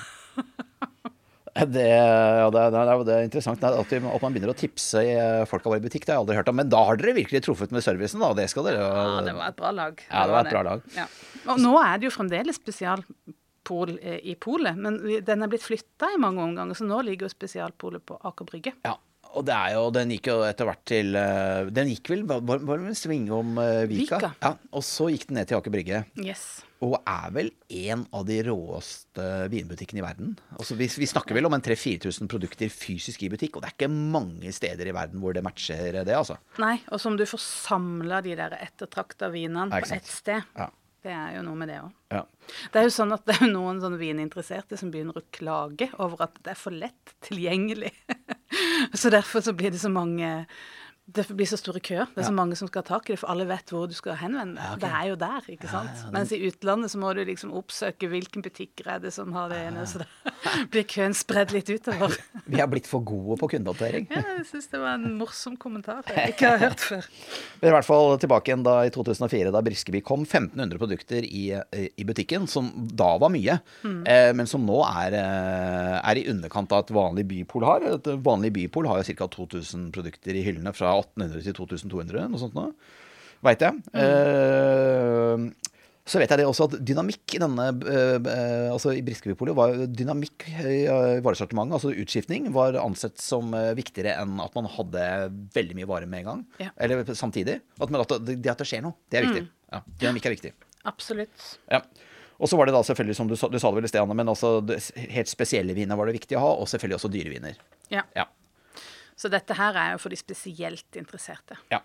Det, ja, det, er- det, er- er interessant det er at, vi, at man begynner å tipse eh, folk av i butikk. Det har jeg aldri hørt om. Men da har dere virkelig truffet med servicen, da. Det skal dere Ja, det var et bra lag. Ja, det var et bra lag. Ja. Og nå er det jo fremdeles spesialpol eh, i polet, men den er blitt flytta i mange omganger, så nå ligger jo spesialpolet på Aker Brygge. Ja. Og det er jo, den gikk jo etter hvert til eh, Den gikk vel Var, det en sving om eh, Vika? Vika. Ja, og så gikk den ned til Aker Brygge. Yes. Og er vel en av de råeste vinbutikkene i verden. Altså vi, vi snakker vel om en 3000-4000 produkter fysisk i butikk, og det er ikke mange steder i verden hvor det matcher det, altså. Nei, og som du får samla de der ettertrakta vinene på ett sted. Ja. Det er jo noe med det òg. Ja. Det er jo sånn at det er noen sånne vininteresserte som begynner å klage over at det er for lett tilgjengelig. så derfor så blir det så mange det blir så store køer. Det er så mange som skal ha tak i det, for alle vet hvor du skal henvende deg. Ja, okay. Det er jo der, ikke sant. ja, det- Mens i utlandet så må du liksom oppsøke hvilken butikker er det som har det ene, så da blir køen spredd litt utover. Vi har blitt for gode på kundehåndtering. Ja, jeg syns det var en morsom kommentar jeg ikke har hørt før. Vi er i hvert fall tilbake igjen da i 2004, da Briskeby kom. 1500 produkter i, i butikken, som da var mye. Eh, men som nå er, eh, er i underkant av et vanlig bypol har. Et vanlig bypol har jo ca. 2000 produkter i hyllene fra 1800 til 2200, noe sånt noe. Veit jeg. Eh, så vet jeg det også at dynamikk i denne eh, eh, Altså i Briskebypolet var dynamikk i eh, varesortimentet, altså utskiftning, var ansett som eh, viktigere enn at man hadde veldig mye varer med en gang. Ja. Eller samtidig. At, at det, det at det skjer noe, det er viktig. Ja, dynamikk er viktig. Absolutt. Ja. Og så var det da selvfølgelig, som du sa, du sa det vel i sted, Anne, men altså helt spesielle viner var det viktig å ha, og selvfølgelig også dyreviner. Ja. Ja. Så dette her er jo for de spesielt interesserte. ja.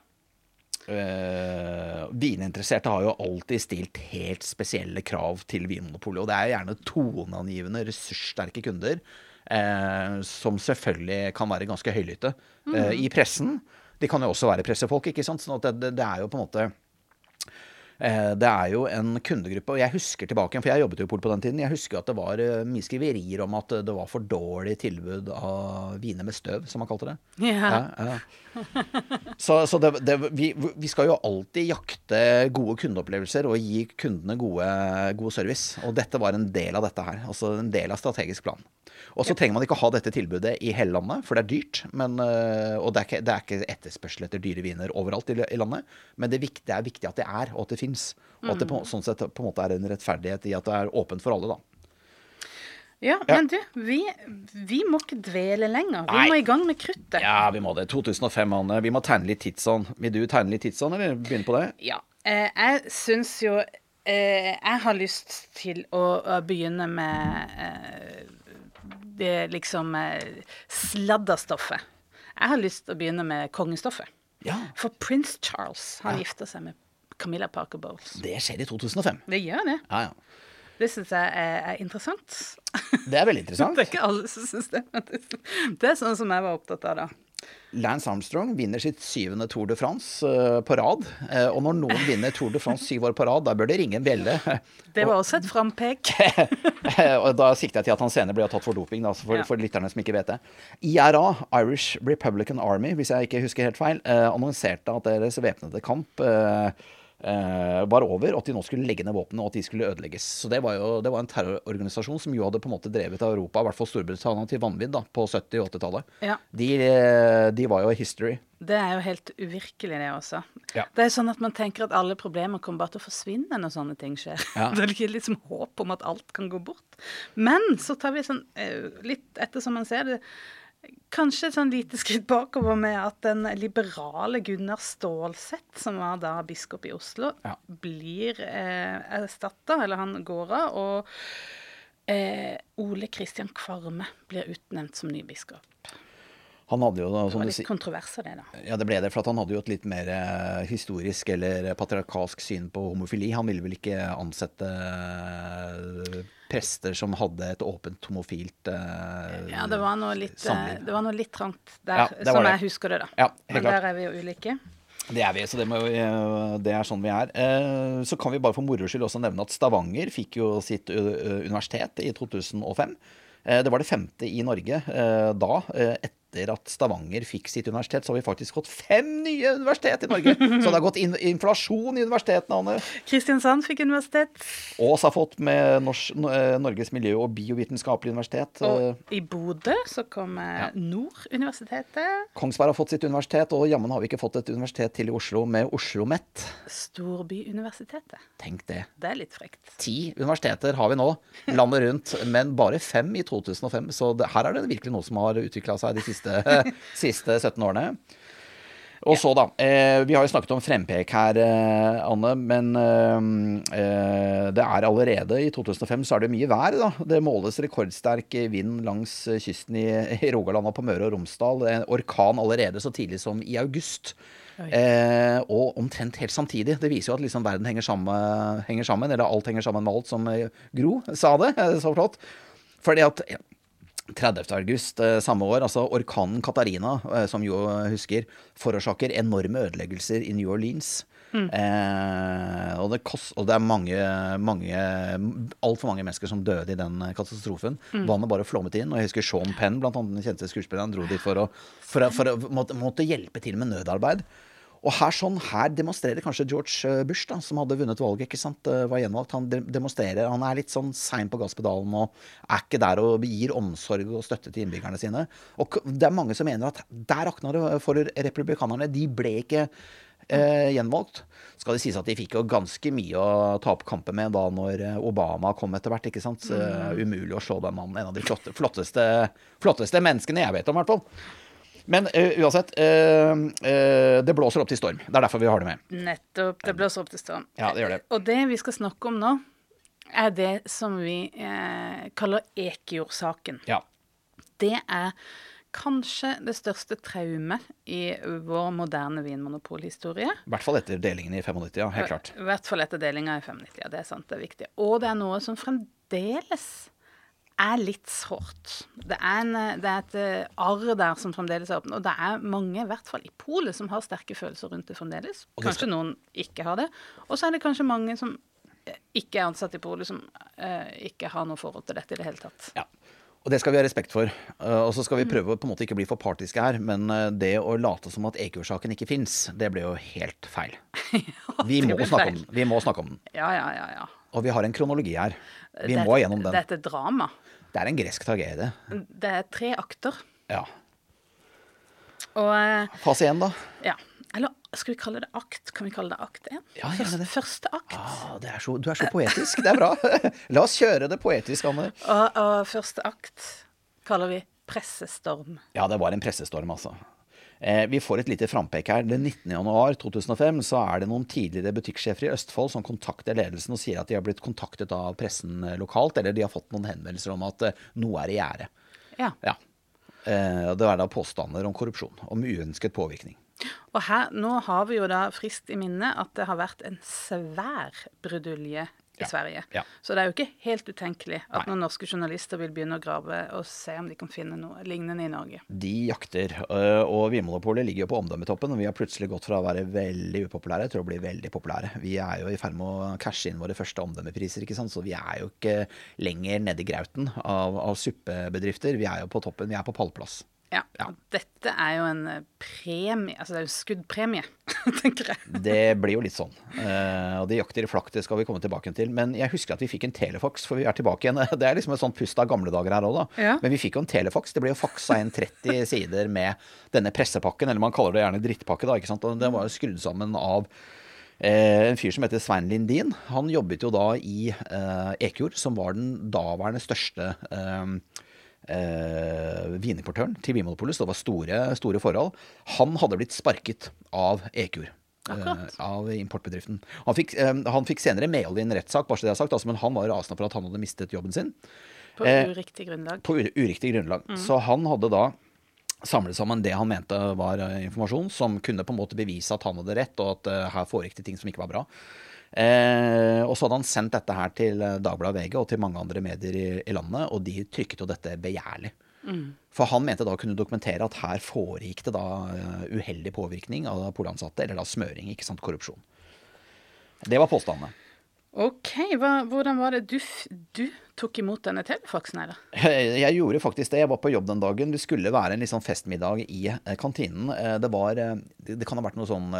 Uh, vininteresserte har jo alltid stilt helt spesielle krav til Vinmonopolet. Og det er gjerne toneangivende, ressurssterke kunder uh, som selvfølgelig kan være ganske høylytte eh, i pressen. De kan jo også være pressefolk, ikke sant. Sånn at det, det, er jo på en måte Eh, Det er jo en kundegruppe, og jeg husker tilbake, for jeg jobbet jo i Polet på den tiden, jeg husker at det var eh, mye skriverier om at det var for dårlig tilbud av viner med støv, som man kalte det. Ja. Ja, ja. Så, så det, det, vi, vi skal jo alltid jakte gode kundeopplevelser og gi kundene gode, god service. Og dette var en del av dette her. Altså en del av strategisk plan. Og så trenger man ikke ha dette tilbudet i hele landet, for det er dyrt. Men, øh, og det er, ikke, det er ikke etterspørsel etter dyre viner overalt i, landet. Men det, viktige, er viktig at det er, og at det fins. Og at det på, sånn sett på en måte er en rettferdighet i at det er åpent for alle, da. Ja, men du, vi, vi må ikke dvele lenger. Vi Nei. må i gang med kruttet. Ja, vi må det. 2005, Anne. Vi må tegne litt tidsånd. Vil du tegne litt tidsånd, eller begynne på det? Ja. Eh, jeg syns jo eh, Jeg har lyst til å, å begynne med eh, det liksom eh, sladderstoffet. Jeg har lyst til å begynne med kongestoffet. Ja. For prins Charles han gifter seg med Camilla Parker Bowles. Det skjer i 2005. Det gjør det. Ja, ja. Det syns jeg er, er interessant. Det er veldig interessant. Det er ikke alle som syns det. det- er sånn som jeg var opptatt av da. Lance Armstrong vinner sitt syvende Tour de France eh, på rad. Eh, og når noen vinner Tour de France syv år på rad, da bør det ringe en bjelle. Det var også et frampek. og da sikter jeg til at han senere ble tatt for doping, da, for, Ja. for lytterne som ikke vet det. IRA, Irish Republican Army, hvis jeg ikke husker helt feil, eh, annonserte at deres væpnede kamp eh, eh, var over, og at de nå skulle legge ned våpnene, og at de skulle ødelegges. Så det var jo det var en terrororganisasjon som jo hadde på en måte drevet Europa, i hvert fall Storbritannia, til vanvidd da, på 70- og 80-tallet. Ja. De, eh, de var jo history. Det er jo helt uvirkelig, det også. Ja. Det er sånn at man tenker at alle problemer kommer bare til å forsvinne når sånne ting skjer. Ja. Det er liksom håp om at alt kan gå bort. Men så tar vi sånn eh, litt etter som man ser det, kanskje et sånn lite skritt bakover med at den liberale Gunnar Stålsett, som var da biskop i Oslo, Ja. blir eh, erstatta, eller han går av, og eh, Ole Kristian Kvarme blir utnevnt som ny biskop. Han hadde jo, Det var litt kontroverser kontrovers det, da. Ja, det ble det, for han hadde jo et litt mer eh, historisk eller patriarkalsk syn på homofili. Han ville vel ikke ansette eh, prester som hadde et åpent homofilt uh, Ja, det var noe litt, samliv. det var noe litt trangt der, Ja, som det. jeg husker det, da. Ja, Men klart. der er vi jo ulike. Det er vi, så det, eh, det er sånn vi er. Så kan vi bare for moro skyld også nevne at Stavanger fikk jo sitt universitet i 2005. Eh, Det var det femte i Norge da. Eh, Etter at Stavanger fikk sitt universitet, så har vi faktisk fått fem nye universitet i Norge. Så det har gått in inflasjon i universitetene, Anne. Kristiansand fikk universitet, Ås har fått med Nors eh, Norges miljø- og biovitenskapelige universitet. Eh, og i Bodø så kom ja. Nord-universitetet. Kongsberg har fått sitt universitet, og jammen har vi ikke fått et universitet til i Oslo med Oslo OsloMet. Storbyuniversitetet. Tenk det. Det er litt frekt. Ti universiteter har vi nå, landet rundt, men bare fem i 2005. Så det, her er det virkelig noe som har utvikla seg de siste, siste 17 årene. Og så, da. Eh, vi har jo snakket om frempek her, eh, Anne. Men eh, eh, det er allerede i 2005 så er det mye vær, da. Det måles rekordsterk vind langs kysten i, i Rogaland og på Møre og Romsdal. En orkan allerede så tidlig som i august. Eh, og omtrent helt samtidig. Det viser jo at liksom verden henger sammen, henger sammen, eller alt henger sammen med alt, som eh, Gro sa det. Så flott. Fordi at 30. august eh, samme år, altså orkanen Katarina, eh, som jo eh, husker, forårsaker enorme ødeleggelser i New Orleans. Eh, og, det kost, og det er mange, mange altfor mange mennesker som døde i den katastrofen. Mm. Vannet bare flommet inn. Og jeg husker Sean Penn, blant annet den kjente skuespilleren, dro dit for å, for for å måtte, måtte hjelpe til med nødarbeid. Og her, sånn, her demonstrerer kanskje George eh, Bush, da, som hadde vunnet valget, ikke sant, eh, var gjenvalgt. Han demonstrerer, han er litt sånn sein på gasspedalen og er ikke der og gir omsorg og støtte til innbyggerne sine. Og det er mange som mener at der rakna det for republikanerne. De ble ikke eh, gjenvalgt. Skal det sies at de fikk jo ganske mye å ta opp kampen med da når eh, Obama kom etter hvert. ikke sant? Så, eh, umulig å slå den mannen. En av de flotte, flotteste, flotteste menneskene jeg vet om, i hvert fall. Men uh, uansett, uh, uh, det blåser opp til storm. Det er derfor vi har det med. Nettopp. Det blåser opp til storm. Ja, det gjør det. Og det vi skal snakke om nå, er det som vi kaller Ekejord-saken. Ja. Det er kanskje det største traumet i vår moderne vinmonopolhistorie. I hvert fall etter delingen i 95, ja. Helt klart. I hvert fall etter delinga i 95. Ja, det er sant, det er viktig. Og det er noe som fremdeles er litt sårt. Det er, eh, det er et eh, arr der som fremdeles er åpent. Og det er mange, i hvert fall i Polet, som har sterke følelser rundt det fremdeles. Kanskje noen ikke har det. Og så er det kanskje mange som eh, ikke er ansatt i Polet, som uh, ikke har noe forhold til dette i det hele tatt. Ja. Og det skal vi ha respekt for. Og så skal vi prøve å på en måte ikke bli for partiske her, men det å late som at Eikjord-saken ikke fins, det ble jo helt feil. Vi må, snakke om den. vi må snakke om den. Ja, ja, ja. ja. Og vi har en kronologi her. Vi Det må gjennom den. Dette er et drama. Det er en gresk tragedie. Det er tre akter. Ja. Og eh, Fase én, da? ja. Eller skal vi kalle det akt? Kan vi kalle det akt 1? Ja, Første. Første akt. Ah, det er så, du er så poetisk. Det er bra. La oss kjøre det poetisk, Anne. Og, og første akt kaller vi pressestorm. Ja, det var en pressestorm, altså. Eh, vi får et lite frampek her. Den 19. januar 2005 så er det noen tidligere butikksjefer i Østfold som kontakter ledelsen og sier at de har blitt kontaktet av pressen eh, lokalt, eller de har fått noen henvendelser om at eh, noe er i gjære. Ja. Ja. Eh, det er da påstander om korrupsjon, om uønsket påvirkning. Og her, nå har vi jo da friskt i minne at det har vært en svær brudulje i Ja, Sverige. ja. Så det er jo ikke helt utenkelig at Nei. noen norske journalister vil begynne å grave og se om de kan finne noe lignende i Norge. De jakter, øh, og Vinmonopolet ligger jo på omdømmetoppen. og Vi har plutselig gått fra å være veldig upopulære til å bli veldig populære. Vi er jo i ferd med å cashe inn våre første omdømmepriser, ikke sant? så vi er jo ikke lenger nedi grauten av, av suppebedrifter. Vi er jo på toppen, vi er på pallplass. Ja, Ja. og Dette er jo en eh, premie, altså det er jo skuddpremie, tenker jeg. Det blir jo litt sånn. Uh, og de jakter i flakk, det skal vi komme tilbake til. Men jeg husker at vi fikk en telefax, for vi er tilbake igjen. Det er liksom et sånt pust av gamle dager her òg, da. Ja. Men vi fikk jo en telefax. Det ble jo faksa inn 30 sider med denne pressepakken, eller man kaller det gjerne drittpakke, da. ikke sant? Og den var jo skrudd sammen av eh, en fyr som heter Svein Lindin. Han jobbet jo da i eh, Ekjord, som var den daværende største eh, eh, vinimportøren til Vinmonopolet, så det var store, store forhold. Han hadde blitt sparket av. Akkurat. eh, av importbedriften. Han fikk, eh, han fikk senere medhold i en rettssak, bare så det er sagt, altså, men han var rasende for at han hadde mistet jobben sin På Eh, uriktig grunnlag. på uriktig grunnlag. Så han hadde da samlet sammen det han mente var eh, informasjon som kunne på en måte bevise at han hadde rett, og at eh, her foregikk det ting som ikke var bra. Eh, og så hadde han sendt dette her til eh, Dagbladet VG og til mange andre medier i, i landet, og de trykket jo dette begjærlig. For han mente da å kunne dokumentere at her foregikk det da eh, uheldig påvirkning av polansatte, eller da smøring, ikke sant, korrupsjon. Det var påstandene. OK, hva, hvordan var det du, du tok imot denne telefaksen her, da? Jeg gjorde faktisk det. Jeg var på jobb den dagen. Det skulle være en sånn festmiddag i eh, kantinen. Det var Det kan ha vært noe sånn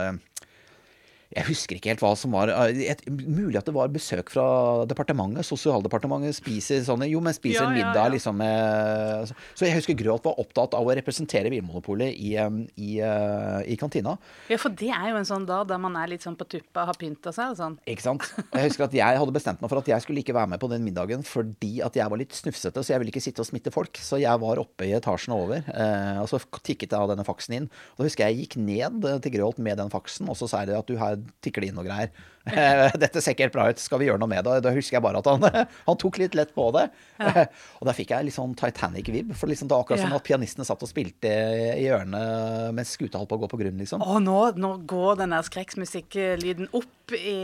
Jeg husker ikke helt hva som var eh, et, Mulig at det var besøk fra departementet. Sosialdepartementet spiser sånne Jo, men spiser Ja, en ja, middag ja. liksom med Så jeg husker Gråt var opptatt av å representere Vinmonopolet i, eh, i, eh, i kantina. Ja, for det er jo en sånn dag der man er litt sånn på tuppa og har pynta seg og sånn. Ikke sant? Jeg husker at jeg hadde bestemt meg for at jeg skulle ikke være med på den middagen fordi at jeg var litt snufsete, så jeg ville ikke sitte og smitte folk. Så jeg var oppe i etasjen over, eh, og så tikket jeg av denne faksen inn. Og da husker jeg jeg gikk ned eh, til Grøholt med den faksen, og så sa jeg at du her tikker det inn noe greier. Eh, Dette ser ikke helt bra ut, skal vi gjøre noe med det? Da husker jeg bare at han, han tok litt lett på det. Og da fikk jeg litt sånn Titanic-vib, for liksom det var akkurat Ja. som at pianistene satt og spilte i hjørnet mens skuta holdt på å gå på grunn, liksom. Å, nå, nå går den der skrekksmusikklyden opp i,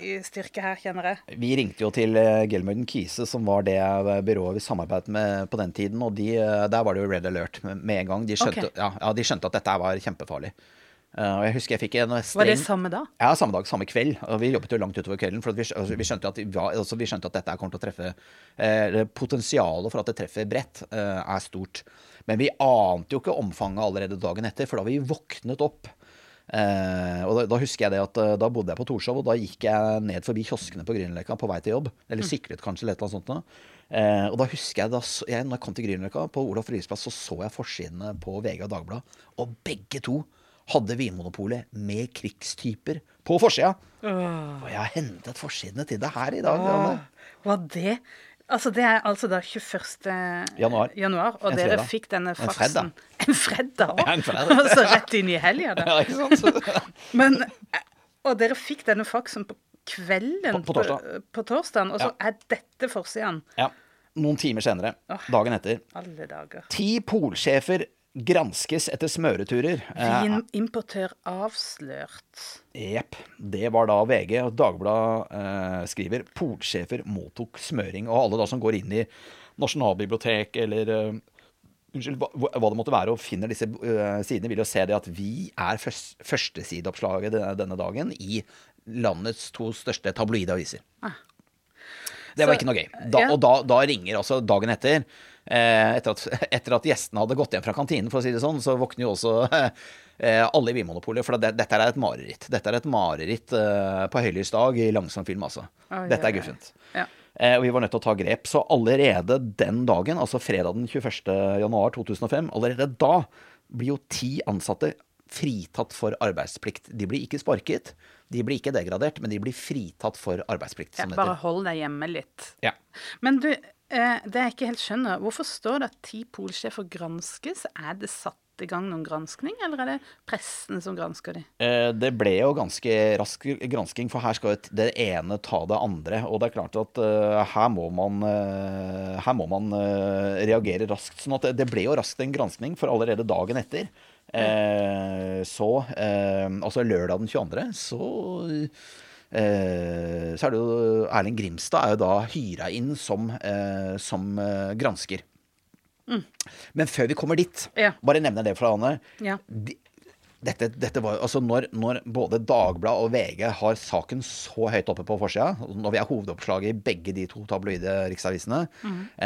i styrke her, kjenner jeg. Vi ringte jo til eh, Gelmøyden Kise, som var det byrået vi samarbeidet med på den tiden. Og de, eh, der var det jo red alert med, med en gang. De skjønte, okay. ja, ja, de skjønte at dette var kjempefarlig. Eh, og jeg husker jeg fikk en streng Var det samme da? Ja, samme dag, samme kveld. Og vi jobbet jo langt utover kvelden. For vi, altså, vi, skjønte at, vi, var, altså, vi skjønte at dette kommer til å treffe eh, Potensialet for at det treffer bredt, eh, er stort. Men vi ante jo ikke omfanget allerede dagen etter, for da vi våknet opp eh, og da, da husker jeg det at eh, da bodde jeg på Torshov, og da gikk jeg ned forbi kioskene på Grünerløkka på vei til jobb. Eller syklet kanskje, eller et eller annet sånt. Da. Eh, og da husker jeg, da, jeg, når jeg kom til Grünerløkka, på Olaf Ryes plass, så så jeg forsidene på VG og Dagbladet, og begge to hadde Vinmonopolet med krigstyper på forsida. Og jeg har hentet forsidene til det her i dag. Janne. Var det Altså, det er altså da 21. Januar. januar og dere fredag. fikk denne faksen En fredag òg? Altså rett inn i helga, da. Ja, ikke sant? Men Og dere fikk denne faksen på kvelden På- på torsdag. på, på torsdagen, og så Ja. er dette forsiden. Ja. Noen timer senere, Åh. dagen etter. Alle dager. Ti polsjefer granskes etter smøreturer. Eh, Vinimportør avslørt. Jepp. Det var da VG. og Dagbladet eh, skriver polsjefer mottok smøring. Og alle da som går inn i nasjonalbibliotek eller uh, Unnskyld, hva, hva det måtte være, og finner disse uh, sidene, vil jo se det at vi er først, førstesideoppslaget denne, denne dagen i landets to største tabloide aviser. Det var Så- ikke noe gøy. Da, ja. Og da, da ringer altså dagen etter eh, etter, at, etter at gjestene hadde gått hjem fra kantinen, for å si det sånn, så våkner jo også eh, alle i Vinmonopolet. For det, dette er et mareritt. Dette er et mareritt eh, på høylys dag i langsom film, altså. Oi, Dette er guffent. Ja. Eh, og vi var nødt til å ta grep. Så allerede den dagen, altså fredag den 21. januar 2005, allerede da blir jo ti ansatte fritatt for arbeidsplikt. De blir ikke sparket, de blir ikke degradert, men de blir fritatt for arbeidsplikt. Ja, Som det bare hold deg hjemme litt. Ja. Men du, eh, det jeg ikke helt skjønner, hvorfor står det at ti polsjefer granskes? Er det satt i gang noen granskning, eller er det pressen som gransker de? Eh, Det ble jo ganske rask gransking, for her skal det ene ta det andre. Og det er klart at uh, her må man, uh, her må man uh, reagere raskt. sånn at det- ble jo raskt en granskning, for allerede dagen etter eh, så Altså lørdag den 22. så så er det jo Erling Grimstad er jo da hyra inn som, eh, som gransker. gransker. Men før vi kommer dit, Ja. bare nevner det for deg, Anne. Ja. De, dette, dette var altså når, når både Dagbladet og VG har saken så høyt oppe på forsida, når vi er hovedoppslaget i begge de to tabloide riksavisene,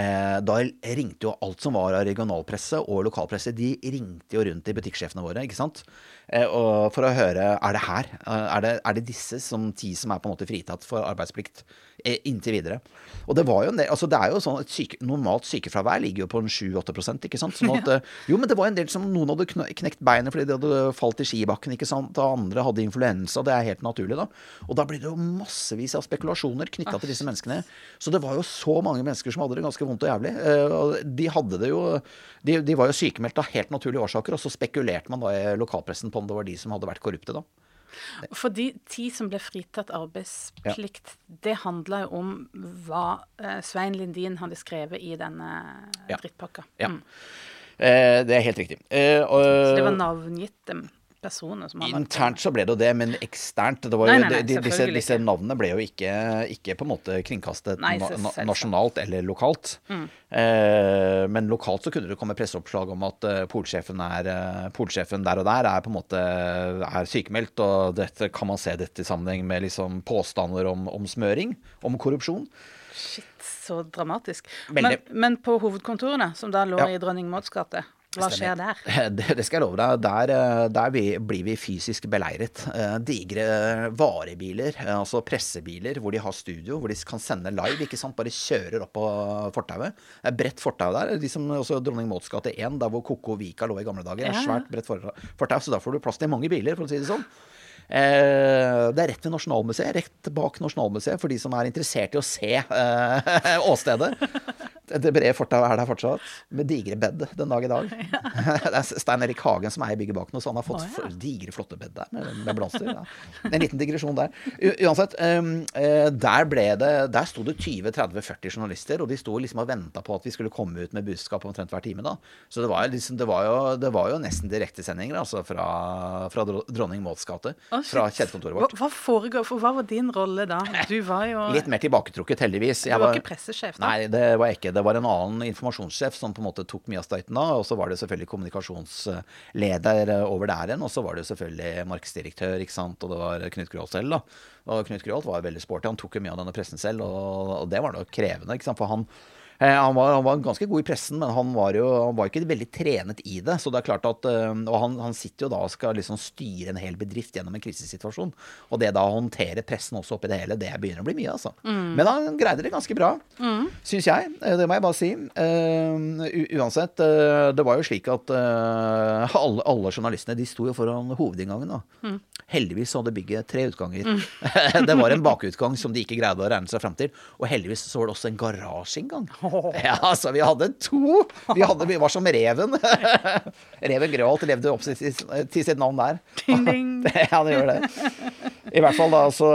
eh, da ringte jo alt som var av regionalpresse og lokalpresse, de ringte jo rundt i butikksjefene våre, ikke sant? Eh, og for å høre er det her, eh, er det, er det disse som ti som er på en måte fritatt for arbeidsplikt eh, inntil videre? Og det var jo en del, altså det er jo sånn at syke, normalt sykefravær ligger jo på en 7-8 ikke sant? Sånn at, eh, jo, men det var en del som noen hadde knekt beinet fordi de hadde falt i skibakken, ikke sant? Og andre hadde influensa, det er helt naturlig da. Og da blir det jo massevis av spekulasjoner knytta til disse menneskene. Så det var jo så mange mennesker som hadde det ganske vondt og jævlig. Eh, De hadde det jo De, de var jo sykemeldt av helt naturlige årsaker, og så spekulerte man da i lokalpressen på om det var de som hadde vært korrupte, da. For de ti som ble fritatt arbeidsplikt, det handla jo om hva eh, Svein Lindin hadde skrevet i denne Ja. Ja. Mm. Eh, det er helt riktig. Eh, og, Så det var navngitt personer som hadde Internt så ble det jo det, men eksternt det var jo, nei, nei, de, disse, disse navnene ble jo ikke, ikke på en måte kringkastet Nei, na, nasjonalt eller lokalt. Mm. Eh, men lokalt så kunne det komme presseoppslag om at uh, polsjefen, er, uh, polsjefen der og der er på en måte er sykemeldt, og dette kan man se dette i sammenheng med liksom påstander om, om smøring, om korrupsjon. Shit, så dramatisk. Men, men på hovedkontorene, som da lå Ja. i Dronning Mauds gate, hva skjer der? Det, skal jeg love deg. Der, eh, der vi- blir vi fysisk beleiret. Eh, Digre varebiler, eh, altså pressebiler, hvor de har studio, hvor de kan sende live. ikke sant? Bare kjører opp på fortauet. Det er bredt fortau der. De som, også Dronning Mauds gate 1, der hvor Koko Vika lå i gamle dager. er Ja. Svært bredt for- fortau, så da får du plass til mange biler, for å si det sånn. Eh, det er rett ved Nasjonalmuseet, rett bak Nasjonalmuseet, for de som er interessert i å se eh, åstedet. Det brede fortauet er der fortsatt, med digre bed den dag i dag. Det er Stein Erik Hagen som eier bygget bak nå, så han har fått oh, ja. digre, flotte bed der med, med blomster. Ja. En liten digresjon der. U uansett, um, eh, der ble det Der sto det 20-30-40 journalister, og de sto liksom og venta på at vi skulle komme ut med budskap omtrent hver time. da. Så det var, liksom, det var, jo, det var jo nesten direktesendinger altså, fra, fra Dronning Mauds gate. Å, Fra kjedekontoret vårt. hva foregår? For hva var din rolle da? Du var jo Litt mer tilbaketrukket, heldigvis. Du var ikke pressesjef da? Nei, det var jeg ikke. Det var en annen informasjonssjef som på en måte tok mye av støyten da. Og så var det selvfølgelig kommunikasjonsleder eh, over der igjen. Og så var det selvfølgelig markedsdirektør, ikke sant. Og det var Knut Gråholt selv, da. Og Knut Gråholt var veldig sporty. Han tok jo mye av denne pressen selv, og, og det var nok krevende, ikke sant. For han han var, han var ganske god i pressen, men han var jo han var ikke veldig trenet i det. Så det er klart at, eh, Og han, han sitter jo da og skal liksom styre en hel bedrift gjennom en krisesituasjon. Og det da å håndtere pressen også oppi det hele, det begynner å bli mye, altså. Men han greide det ganske bra, mm. syns jeg. Eh, Det må jeg bare si. Uh, uansett, uh, det var jo slik at uh, alle, alle journalistene de sto jo foran hovedinngangen. da. Heldigvis så hadde bygget tre utganger. det var en bakutgang som de ikke greide å regne seg fram til. Og heldigvis så var det også en garasjeinngang. Ja, så vi hadde to! Vi, hadde, vi var som reven. reven Grøholt levde opp til, sitt- til sitt navn der. Ding, ding. Ja, det gjør det. I hvert fall da, altså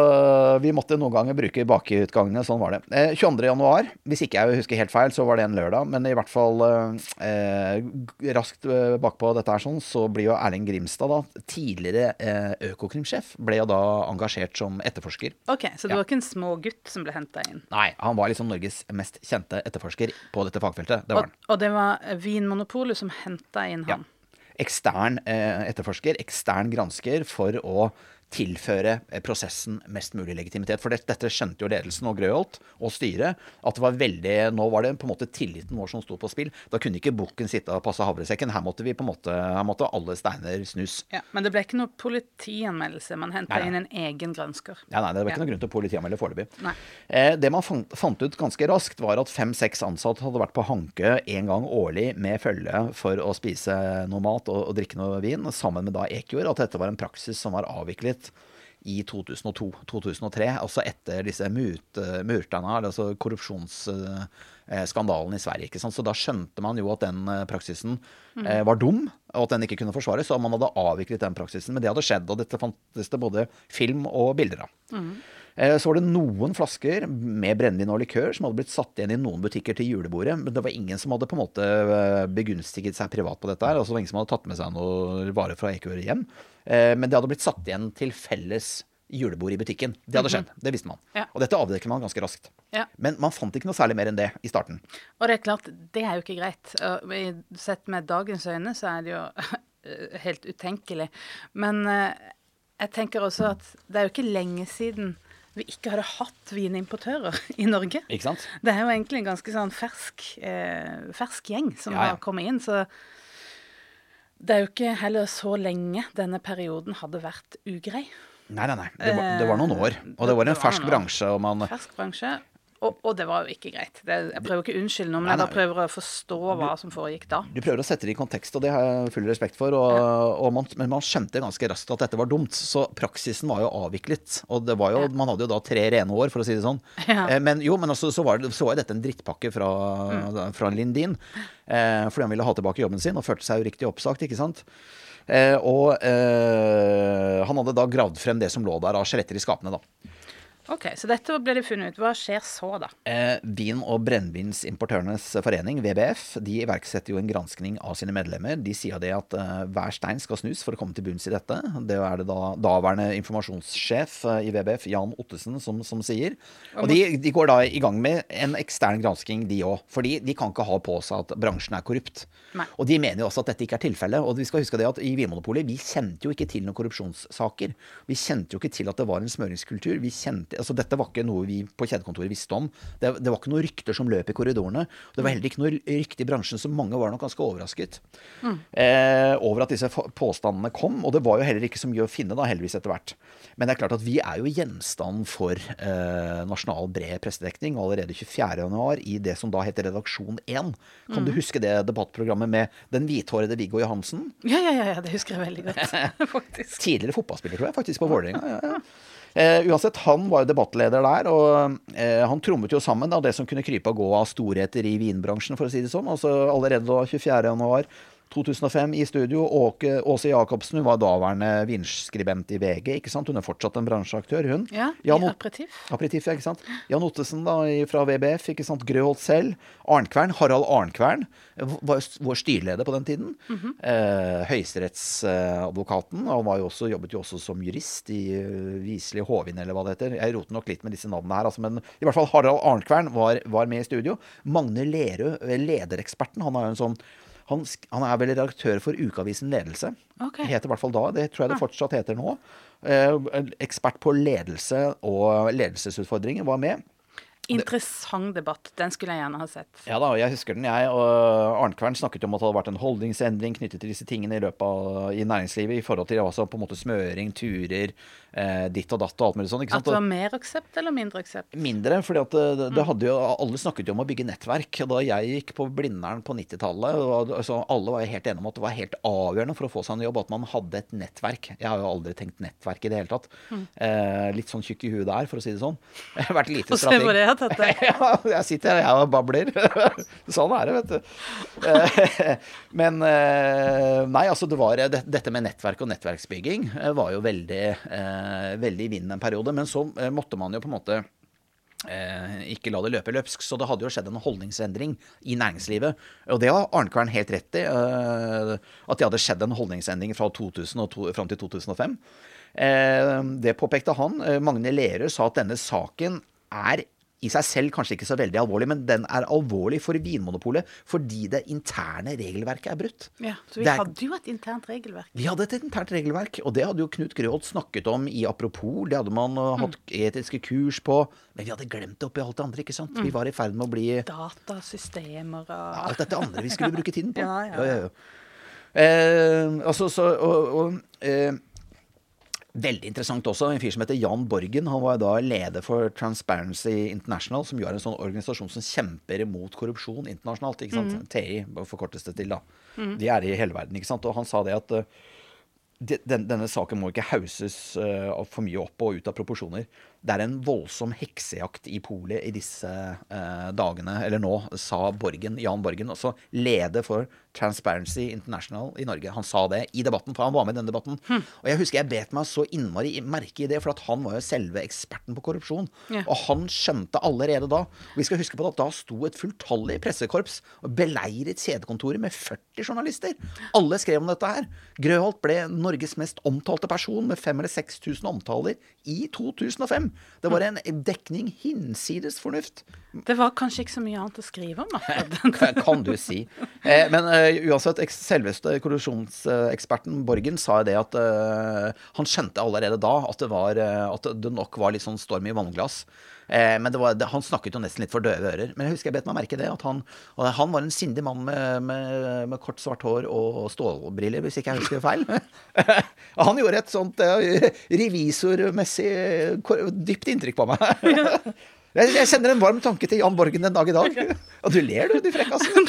Vi måtte noen ganger bruke bakutgangene. Sånn var det. Eh, 22. januar, hvis ikke jeg husker helt feil, så var det en lørdag. Men i hvert fall eh, raskt eh, bakpå dette her sånn, så blir jo Erling Grimstad, da, tidligere eh, Økokrimsjef, ble jo da engasjert som etterforsker. Ok, Så det Ja. var ikke en smågutt som ble henta inn? Nei, han var liksom Norges mest kjente etterforsker på dette fagfeltet. Det var Og, han. og det var Vinmonopolet som henta inn Ja. han? Ekstern eh, etterforsker, ekstern gransker, for å tilføre eh, prosessen mest mulig legitimitet. For dette skjønte jo ledelsen og Grøholt og styret, at det var veldig Nå var det på en måte tilliten vår som sto på spill. Da kunne ikke bukken sitte og passe havresekken. Her måtte vi på en måte Her måtte alle steiner snus. Ja, Men det ble ikke noe politianmeldelse? Man henta inn en egen gransker? Ja, nei, Det var ikke Ja. noen grunn til å politianmelde foreløpig. Eh, det man fant, fant ut ganske raskt, var at fem-seks ansatte hadde vært på Hankø en gang årlig med følge for å spise noe mat og, og drikke noe vin, sammen med da Ekjord, At dette var en praksis som var avviklet i 2002-2003, altså etter disse mut, murtene, altså korrupsjonsskandalen i Sverige. Så da skjønte man jo at den eh, praksisen mm. var dum, og at den ikke kunne forsvares. Så man hadde avviklet den praksisen. Men det hadde skjedd, og dette fantes det både film og bilder av. Mm. Så var det noen flasker med brennevin og likør som hadde blitt satt igjen i noen butikker til julebordet. Men det var ingen som hadde på en måte eh, begunstiget seg privat på dette. her, altså det var ingen som hadde tatt med seg noe varer fra Ekur hjem. Eh, Men det hadde blitt satt igjen til felles julebord i butikken. Det hadde skjedd. Det visste man. Ja. Og dette avdekket man ganske raskt. Ja. Men man fant ikke noe særlig mer enn det i starten. Og det er klart, det er jo ikke greit. Sett med dagens øyne så er det jo helt utenkelig. Men eh, jeg tenker også at det er jo ikke lenge siden vi ikke hadde hatt vinimportører i Norge. Ikke sant? Det er jo egentlig en ganske sånn fersk, eh, fersk gjeng som ja. har kommet inn. Så det er jo ikke heller så lenge denne perioden hadde vært ugrei. Nei, nei, nei. Det var, det var noen år. Og det var det en var fersk bransje, og man Fersk bransje. Og, og det var jo ikke greit. Det, jeg prøver ikke å unnskylde noe, men jeg bare prøver å forstå hva som foregikk da. Du prøver å sette det i kontekst, og det har jeg full respekt for. Og, og man, men man skjønte ganske raskt at dette var dumt. Så praksisen var jo avviklet. Og det var jo, Ja. man hadde jo da tre rene år, for å si det sånn. Ja. Eh, Men jo, men også, så, var det, så var jo dette en drittpakke fra, fra Lindin. Eh, fordi han ville ha tilbake jobben sin, og følte seg jo riktig oppsagt, ikke sant. Eh, og eh, han hadde da gravd frem det som lå der av skjeletter i skapene, da. Ok, Så dette ble det funnet ut. Hva skjer så, da? Eh, Vin- og brennevinsimportørenes forening, VBF, de iverksetter jo en granskning av sine medlemmer. De sier det at eh, hver stein skal snus for å komme til bunns i dette. Det er det da daværende informasjonssjef eh, i VBF, Jan Ottesen, som, som sier. Og de, de går da i gang med en ekstern gransking, de òg. Fordi de kan ikke ha på seg at bransjen er korrupt. Nei. Og de mener jo også at dette ikke er tilfellet. Og vi skal huske det at i Vinmonopolet, vi kjente jo ikke til noen korrupsjonssaker. Vi kjente jo ikke til at det var en smøringskultur. Vi kjente, altså Dette var ikke noe vi på kjedekontoret visste om. Det, det var ikke noen rykter som løp i korridorene. Det var heller ikke noe rykte i bransjen, så mange var nok ganske overrasket eh, over at disse påstandene kom. Og det var jo heller ikke så mye å finne, da, heldigvis etter hvert. Men det er klart at vi er jo gjenstand for eh, nasjonal bred pressedekning allerede 24.1 i det som da heter Redaksjon 1. Kan du huske det debattprogrammet med den hvithårede Viggo Johansen? Ja, ja, ja, ja, det husker jeg veldig godt, faktisk. Tidligere fotballspiller, tror jeg, faktisk, på Vålerenga. Ja, ja. Eh, uansett, han var jo debattleder der, og eh, han trommet jo sammen da, det som kunne krype og gå av storheter i vinbransjen, for å si det sånn. Altså allerede da 24. januar 2005 i studio. Åke, Åse Jacobsen hun var daværende vinskribent i VG. ikke sant? Hun er fortsatt en bransjeaktør, hun. Ja, Jan i Ot- aperitiff. Aperitif, ja, ikke sant. Jan Ottesen da, fra VBF, ikke sant. Grøholt selv. Arnkvern, Harald Arnkvern var vår styreleder på den tiden. eh, Høyesterettsadvokaten. Han var jo også, jobbet jo også som jurist i uh, Viselig Hovin, eller hva det heter. Jeg roter nok litt med disse navnene her, altså, men i hvert fall Harald Arnkvern var, var med i studio. Magne Lerøe, eh, ledereksperten, han er jo en sånn han, han er vel redaktør for Ukeavisen Ledelse. Okay. Heter i hvert fall da. Det tror jeg det fortsatt heter nå. Eh, ekspert på ledelse og ledelsesutfordringer var med. Interessant debatt. Den skulle jeg gjerne ha sett. Ja da, og jeg husker den, jeg. Og Arnkvern snakket om at det hadde vært en holdningsendring knyttet til disse tingene i løpet av i næringslivet i forhold til altså, på en måte smøring, turer, eh, ditt og datt og alt mulig sånt. At det var mer aksept eller mindre aksept? mindre, for det, det hadde jo, alle snakket jo om å bygge nettverk. Da jeg gikk på Blindern på 90-tallet, altså, alle var jo helt enige om at det var helt avgjørende for å få seg en jobb at man hadde et nettverk. Jeg har jo aldri tenkt nettverk i det hele tatt. Eh, litt sånn tjukk i huet der, for å si det sånn. Vært lite strateg. Det. Ja, jeg sitter her og babler. Sånn er det, vet du. Eh, Men eh, nei, altså det var Dette med nettverk og nettverksbygging eh, var jo veldig, veldig i vinden en periode. Men så måtte man jo på en måte ikke la det løpe løpsk. Så det hadde jo skjedd en holdningsendring i næringslivet. Og det har Arnkvern helt rett i. at det hadde skjedd en holdningsendring fra 2000 og to, fram til 2005. Eh, det påpekte han. Magne Lerøe sa at denne saken er i seg selv kanskje ikke så veldig alvorlig, men den er alvorlig for Vinmonopolet fordi det interne regelverket er brutt. Ja, så vi er- hadde jo et internt regelverk. Vi hadde et internt regelverk, og det hadde jo Knut Grøholt snakket om i Apropos. Det hadde man mm. hatt etiske kurs på. Men vi hadde glemt det oppi alt det andre, ikke sant? Vi var i ferd med å bli Datasystemer og ja, alt dette andre vi skulle bruke tiden på. Ja, ja, ja. Eh, altså, så, og, og, eh, Veldig interessant også, en fyr som heter Jan Borgen. Han var da leder for Transparency International, som jo er en sånn organisasjon som kjemper imot korrupsjon internasjonalt. ikke sant? TI forkortes det til, da. De er i hele verden, ikke sant. Og han sa det at uh, den, denne saken må ikke hauses uh, for mye opp og ut av proporsjoner. Det er en voldsom heksejakt i polet i disse eh, dagene, eller nå, sa Borgen, Jan Borgen, også leder for Transparency International i Norge. Han sa det i debatten, for han var med i den debatten. Og jeg husker jeg bet meg så innmari merke i det, for at han var jo selve eksperten på korrupsjon. Ja. Og han skjønte allerede da og Vi skal huske på at da sto et fulltallig pressekorps og beleiret kjedekontoret med 40 journalister. Alle skrev om dette her. Grøholt ble Norges mest omtalte person med 5000 eller 6000 omtaler i 2005. Det var en dekning hinsides fornuft. Det var kanskje ikke så mye annet å skrive om. akkurat. kan du si. Eh, men eh, uansett, selveste korrupsjonseksperten Borgen sa det at eh, han skjønte allerede da at det, var, at det nok var litt sånn storm i vannglass. Eh, men det var, det, han snakket jo nesten litt for døve ører. Men jeg husker jeg bet meg merke det. At han, han var en sindig mann med, med, med kort, svart hår og stålbriller, hvis ikke jeg husker feil. han gjorde et sånt eh, revisormessig eh, dypt inntrykk på meg. Jeg, jeg sender en varm tanke til Jan Borgen den dag i dag. Og du ler, du, de frekkasen.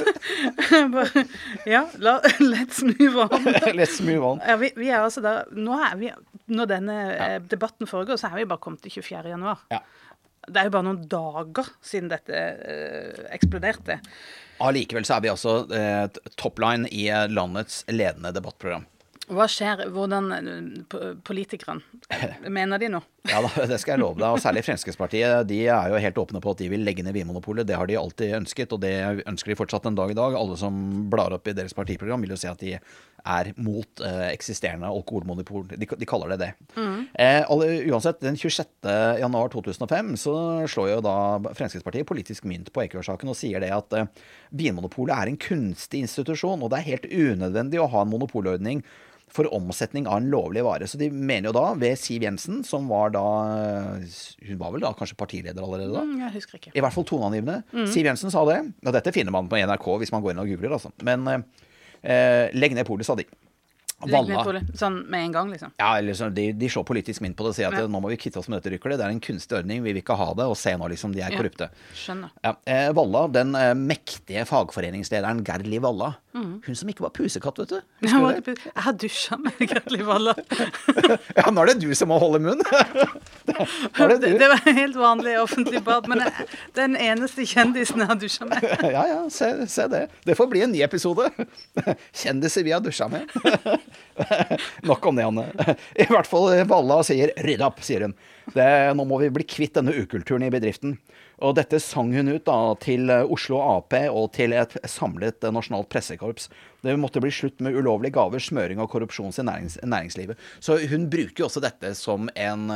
Ja, la, let's move on. Let's move on. Ja, vi, vi er altså der, nå er vi, når denne ja. debatten foregår, så er vi bare kommet til 24. januar. Ja. Det er jo bare noen dager siden dette eh, eksploderte. Allikevel så er vi altså eh, topline i eh, landets ledende debattprogram. Hva skjer? Hvordan eh, Politikerne, mener de noe? Ja det skal jeg love deg. Og særlig Fremskrittspartiet. De er jo helt åpne på at de vil legge ned Vinmonopolet. Det har de alltid ønsket, og det ønsker de fortsatt den dag i dag. Alle som blar opp i deres partiprogram, vil jo si at de er mot eh, eksisterende alkoholmonopol. De, de kaller det det. Eh, alle, uansett, den 26. januar 2005 så slår jo da Fremskrittspartiet politisk mynt på Eikør-saken og sier det at eh, Vinmonopolet er en kunstig institusjon, og det er helt unødvendig å ha en monopolordning for omsetning av en lovlig vare. Så de mener jo da, ved Siv Jensen, som var da Hun var vel da kanskje partileder allerede da? Mm, jeg husker ikke. I hvert fall toneangivende. Siv Jensen sa det. Og dette finner man på NRK hvis man går inn og googler, altså. Men eh, legg ned polet, sa de. Valla. Sånn med en gang, liksom. Ja, eller så, de, de slår politisk mynt på det og sier at Ja. nå må vi kvitte oss med dette ryklet. Det er en kunstig ordning, vi vil ikke ha det. Og se nå, liksom, de er Ja. korrupte. Skjønner. Ja, eh, Valla, den eh, mektige fagforeningslederen Gerli Valla, Valla, hun som ikke var pusekatt, vet du. Jeg, var det? jeg har dusja med Gerli Valla. Ja, nå er det du som må holde munn. Det Det, det var helt vanlig offentlig bad, men jeg, den eneste kjendisen jeg har dusja med. Ja, ja, se, se det. Det får bli en ny episode. Kjendiser vi har dusja med. Nok om det, Anne. I hvert fall eh, Valla sier 'rydd opp', sier hun. Det, nå må vi bli kvitt denne ukulturen i bedriften. Og dette sang hun ut da til eh, Oslo Ap og til et samlet eh, nasjonalt pressekorps. Det måtte bli slutt med ulovlige gaver, smøring og korrupsjon i nærings, næringslivet. Så hun bruker jo også dette som en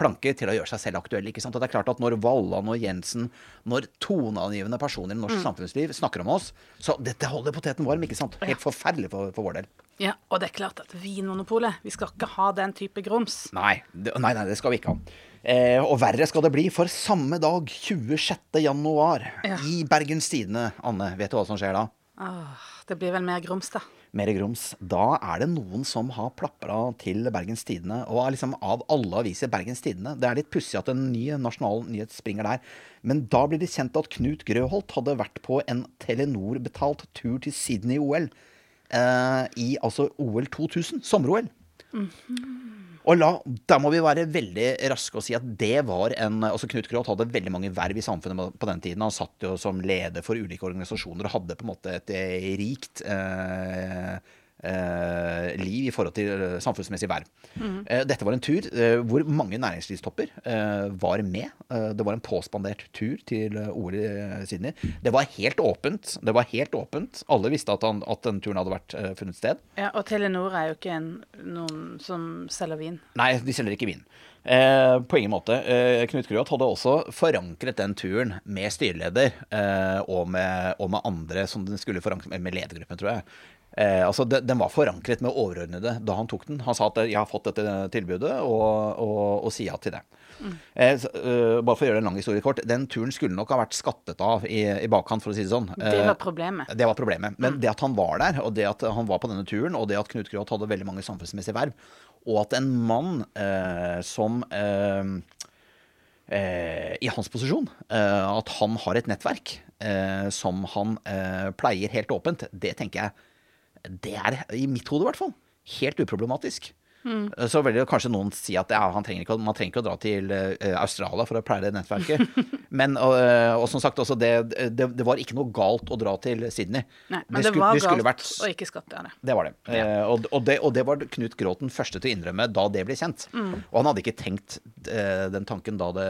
planke til å gjøre seg selv aktuell. ikke sant? Og det er klart at Når Valland og Jensen, når toneangivende personer i norsk samfunnsliv snakker om oss, så dette holder poteten varm. ikke sant? Helt forferdelig for, for vår del. Ja, og det er klart at Vinmonopolet, vi skal ikke ha den type grums. Nei, det, nei, nei, det skal vi ikke ha. Eh, og verre skal det bli, for samme dag, 26. januar, Ja. i Bergens Tidende, Anne, vet du hva som skjer da? Åh, det blir vel mer grums, da. Mer grums. Da er det noen som har plapra til Bergens Tidende. Og er liksom av alle aviser Bergens Tidende. Det er litt pussig at en ny nasjonal nyhet springer der. Men da blir det kjent at Knut Grøholt hadde vært på en Telenor-betalt tur til Sydney-OL. Eh, I altså OL 2000. Sommer-OL. Og la, da må vi være veldig raske og si at det var en altså Knut Krohg hadde veldig mange verv i samfunnet på den tiden. Han satt jo som leder for ulike organisasjoner og hadde på en måte et eh, rikt eh, liv i forhold til eh, samfunnsmessig verv. Mm. Eh, dette var en tur eh, hvor mange næringslivstopper var med. det var en påspandert tur til OL i Sydney. Det var helt åpent. Det var helt åpent. Alle visste at, han, at den turen hadde vært funnet sted. Ja, Og Telenor er jo ikke en, noen som selger vin. Nei, de selger ikke vin. Eh, på ingen måte. Eh, Knut Gruat hadde også forankret den turen med styreleder eh, og, med, og, med, andre som den skulle forankre med ledergruppen, tror jeg. Eh, altså de, Den var forankret med overordnede da han tok den. Han sa at 'jeg har fått dette tilbudet', og, og, og si ja til det. Mm. Eh, så, uh, bare for å gjøre en lang historie kort. Den turen skulle nok ha vært skattet av i, i bakkant, for å si det sånn. Det var problemet. det var problemet. Men mm. det at han var der, og det at han var på denne turen, og det at Knut Gråth hadde veldig mange samfunnsmessige verv, og at en mann eh, som eh, i hans posisjon, at han har et nettverk som han pleier helt åpent, det tenker jeg det er, i mitt hode i hvert fall, helt uproblematisk. Mm. Så vil kanskje noen si at ja, trenger ikke, man trenger ikke å dra til uh, Australia for å pleie det nettverket. men uh, og som sagt, også, det, det, det, var ikke noe galt å dra til Sydney. Nei, men det, det var galt vært, å ikke skatte av det. Det var det. Ja. Uh, og, og det. og, det. var Knut Gråten første til å innrømme da det ble kjent. Mm. Og han hadde ikke tenkt den tanken da, da,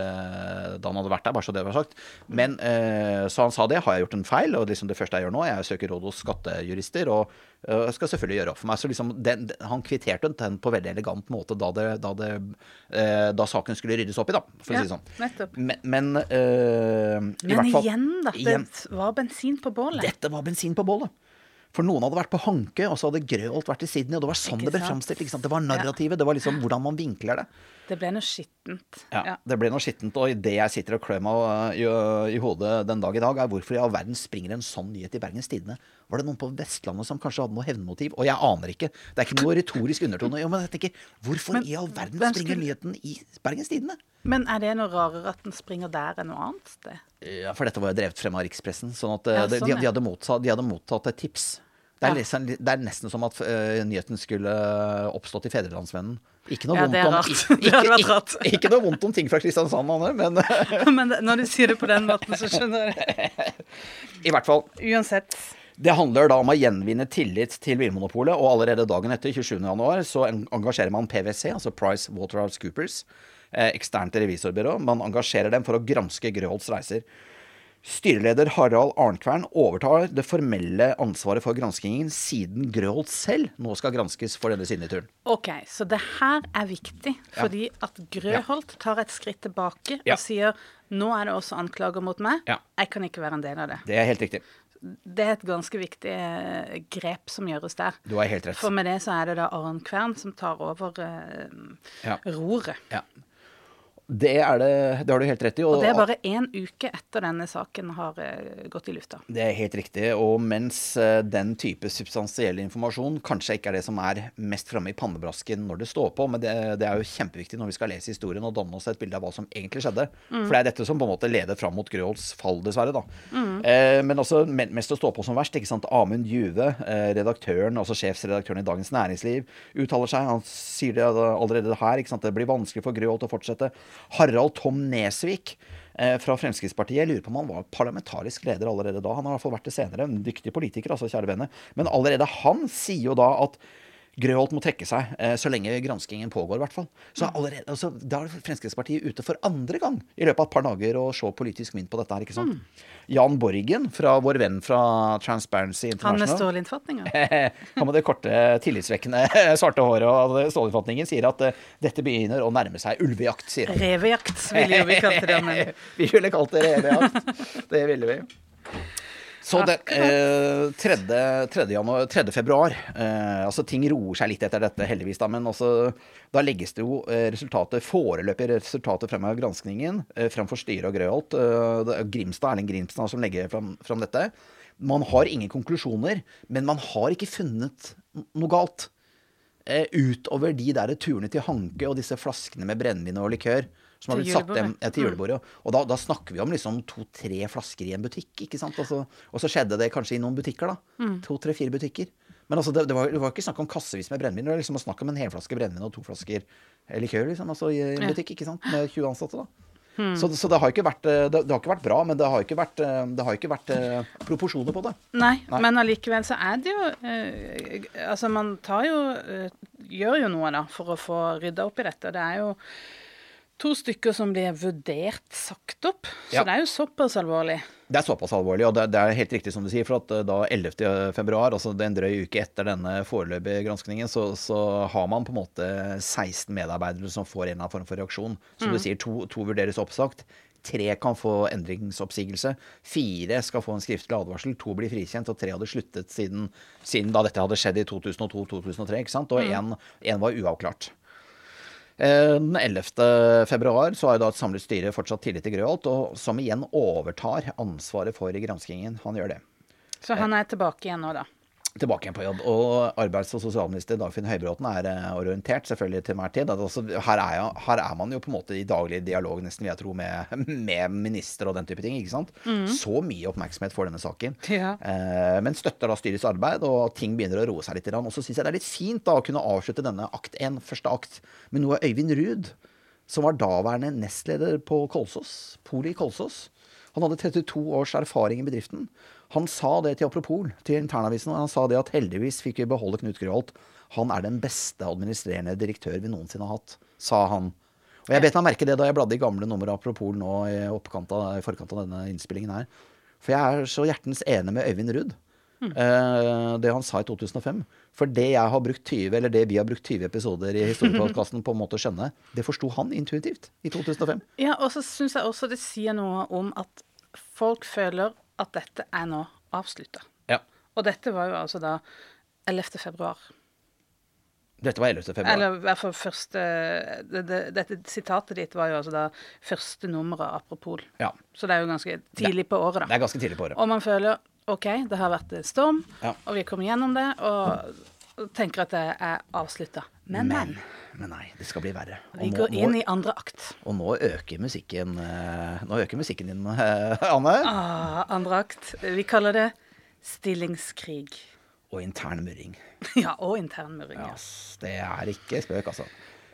han hadde vært der, bare så det var sagt. Men så han sa det. Har jeg gjort en feil? Og liksom det første jeg gjør nå, jeg søker råd hos skattejurister. og jeg skal selvfølgelig gjøre opp for meg. Så liksom den, han kvitterte den på veldig elegant måte da, det, da, det, eh, da, saken skulle ryddes opp i, da, for ja, si det sånn. Nettopp. Men, men, øh, men fall, igjen, da. Det igjen, var bensin på bålet. Dette var bensin på bålet. For noen hadde vært på Hanke, og så hadde Grøholt vært i Sydney. Og det var sånn det ble framstilt. Det var narrativet. Det var liksom hvordan man vinkler det. Det ble noe skittent. Ja, ja. det ble noe skittent. Og det jeg sitter og klør meg i, i, hodet den dag i dag, er hvorfor i all verden springer en sånn nyhet i Bergens Tidende? Var det noen på Vestlandet som kanskje hadde noe hevnmotiv? Og jeg aner ikke. Det er ikke noe retorisk undertone. Jo, men jeg tenker, hvorfor men, i all verden springer nyheten i Bergens Tidende? Men er det noe rarere at den springer der enn noe annet sted? Ja, for dette var jo drevet frem av rikspressen. Sånn at ja, sånn, de, de, hadde mottatt, de hadde mottatt et tips. Det er, liksom, det er, nesten som at uh, nyheten skulle oppstått i Fedrelandsvennen. Ikke noe, ja, om, ikke, ikke, ikke noe vondt om ting fra Kristiansand, Anne, men Men når du sier det på den måten, så skjønner jeg. I hvert fall. Uansett. Det handler da om å gjenvinne tillit til Vinmonopolet, og allerede dagen etter, 27.1, så engasjerer man PwC, altså Price Waterhouse Coopers, eh, eksternt revisorbyrå. Man engasjerer dem for å granske Grøholts reiser. Styreleder Harald Arnkvern overtar det formelle ansvaret for granskingen, siden Grøholt selv nå skal granskes for denne sinneturen. Ok, Så det her er viktig, fordi ja. at Grøholt tar et skritt tilbake ja. og sier nå er det også anklager mot meg, ja. jeg kan ikke være en del av det. Det er helt riktig. Det er et ganske viktig eh, grep som gjøres der. Du har helt rett. For med det så er det da Arnkvern som tar over uh, roret. Ja. Det, er det, det, har du helt rett i. Og, og det er bare én uke etter denne saken har uh, gått i lufta. Det er helt riktig. Og mens uh, den type substansiell informasjon kanskje ikke er det som er mest framme i pannebrasken når det står på, men det, det, er jo kjempeviktig når vi skal lese historien og danne oss et bilde av hva som egentlig skjedde. Mm. For det er dette som på en måte leder fram mot Grøholts fall, dessverre. da. Mm. Eh, men også mest å stå på som verst. ikke sant? Amund Juve, redaktøren, altså sjefsredaktøren i Dagens Næringsliv, uttaler seg. Han sier det allerede her. ikke sant? Det blir vanskelig for Grøholt å fortsette. Harald Tom Nesvik eh, fra Fremskrittspartiet. Jeg lurer på om han var parlamentarisk leder allerede da. Han har i hvert fall vært det senere. En dyktig politiker, altså, kjære vene. Men allerede han sier jo da at Grøholt må trekke seg eh, så lenge granskingen pågår, i hvert fall. Så allerede, altså, Da er Fremskrittspartiet ute for andre gang i løpet av et par dager og se politisk mynt på dette her, ikke sant. Mm. Jan Borgen, fra vår venn fra Transparency International Han med stålinnfatninga? han med det korte, tillitsvekkende svarte håret og stålinnfatningen sier at uh, dette begynner å nærme seg ulvejakt, sier han. Revejakt ville vi kalt det. Men... vi ville kalt det revejakt. Det ville vi. Så det, eh, 3. 3. Januar, 3. februar eh, altså Ting roer seg litt etter dette, heldigvis. Da, men også, da legges det jo eh, resultatet, foreløpige resultatet frem av granskningen eh, fremfor styret og Grøholt. Eh, Grimstad, Erling Grimstad som legger fram, fram dette. Man har ingen konklusjoner, men man har ikke funnet noe galt. Eh, utover de der turene til Hanke og disse flaskene med brennevin og likør som har blitt satt hjem ja, til mm. julebordet. Og da, da, snakker vi om liksom to-tre flasker i en butikk. ikke sant? Og så, og så, skjedde det kanskje i noen butikker. da. Mm. To, tre, fire butikker. Men altså, det, det, var, det var ikke snakk om kassevis med brennevin. Det var liksom snakk om en helflaske brennevin og to flasker likør liksom, altså, i en butikk. ikke sant? Med 20 ansatte. da. Hmm. Så, så det, har ikke vært, eh, det, har ikke vært bra, men det har ikke vært, eh, det har ikke vært eh, proporsjoner på det. Nei, Nei. men allikevel så er det jo eh, Altså, man tar jo eh, Gjør jo noe, da, for å få rydda opp i dette. Det er jo to stykker som blir vurdert sagt opp. Så Ja. det er jo såpass alvorlig. Det er såpass alvorlig, og det, det er helt riktig som du sier. For at eh, da 11. februar, altså en drøy uke etter denne foreløpige granskningen, så, så har man på en måte 16 medarbeidere som får en eller annen form for reaksjon. Som du sier, to, to vurderes oppsagt. Tre kan få endringsoppsigelse. Fire skal få en skriftlig advarsel. To blir frikjent, og tre hadde sluttet siden, siden da dette hadde skjedd i 2002-2003. ikke sant? Og én var uavklart. Eh, Den 11. februar så har da et samlet styre fortsatt tillit til Grøholt, og som igjen overtar ansvaret for granskingen. Han gjør det. Så han er tilbake igjen nå, da. Tilbake igjen på jobb. Og arbeids- og sosialminister Dagfinn Høybråten er eh, orientert selvfølgelig til enhver tid. Altså, her, er jo, her er man jo på en måte i daglig dialog, nesten vil jeg tro, med, med minister og den type ting. ikke sant? Så mye oppmerksomhet for denne saken. Ja. Eh, men støtter da styrets arbeid, og ting begynner å roe seg litt. Og så syns jeg det er litt fint da å kunne avslutte denne akt 1, første akt, med noe av Øyvind Ruud, som var daværende nestleder på Kolsås, Poli Kolsås. Han hadde 32 års erfaring i bedriften. Han sa det til Apropol, til internavisen, og han sa det at heldigvis fikk vi beholde Knut Grøholt. Han er den beste administrerende direktør vi noensinne har hatt, sa han. Og jeg bet meg merke det da jeg bladde i gamle nummer av Apropol nå i, av, i forkant av denne innspillingen her. For jeg er så hjertens enig med Øyvind Ruud. Uh, det han sa i 2005. For det jeg har brukt 20, eller det vi har brukt 20 episoder i historiepodkasten på en måte å skjønne, det forsto han intuitivt i 2005. Ja, og så syns jeg også det sier noe om at folk føler at dette er nå avslutta. Ja. Og dette var jo altså da 11. februar. Dette var 11. februar. Eller i hvert fall første det, det, Dette sitatet ditt var jo altså da første nummeret av Apropol. Ja. Så det er jo ganske tidlig på året, da. Det er ganske tidlig på året. Og man føler OK, det har vært storm, Ja. og vi kommer gjennom det, og tenker at det er avslutta. Men, men. Men nei, det skal bli verre. Og Vi går nå- inn i andre akt. Og nå øker musikken eh, Nå øker musikken din, eh, Anne. Ah, andre akt. Vi kaller det stillingskrig. Og intern murring. Ja, og internmurring. Ja. Yes, det er ikke spøk, altså.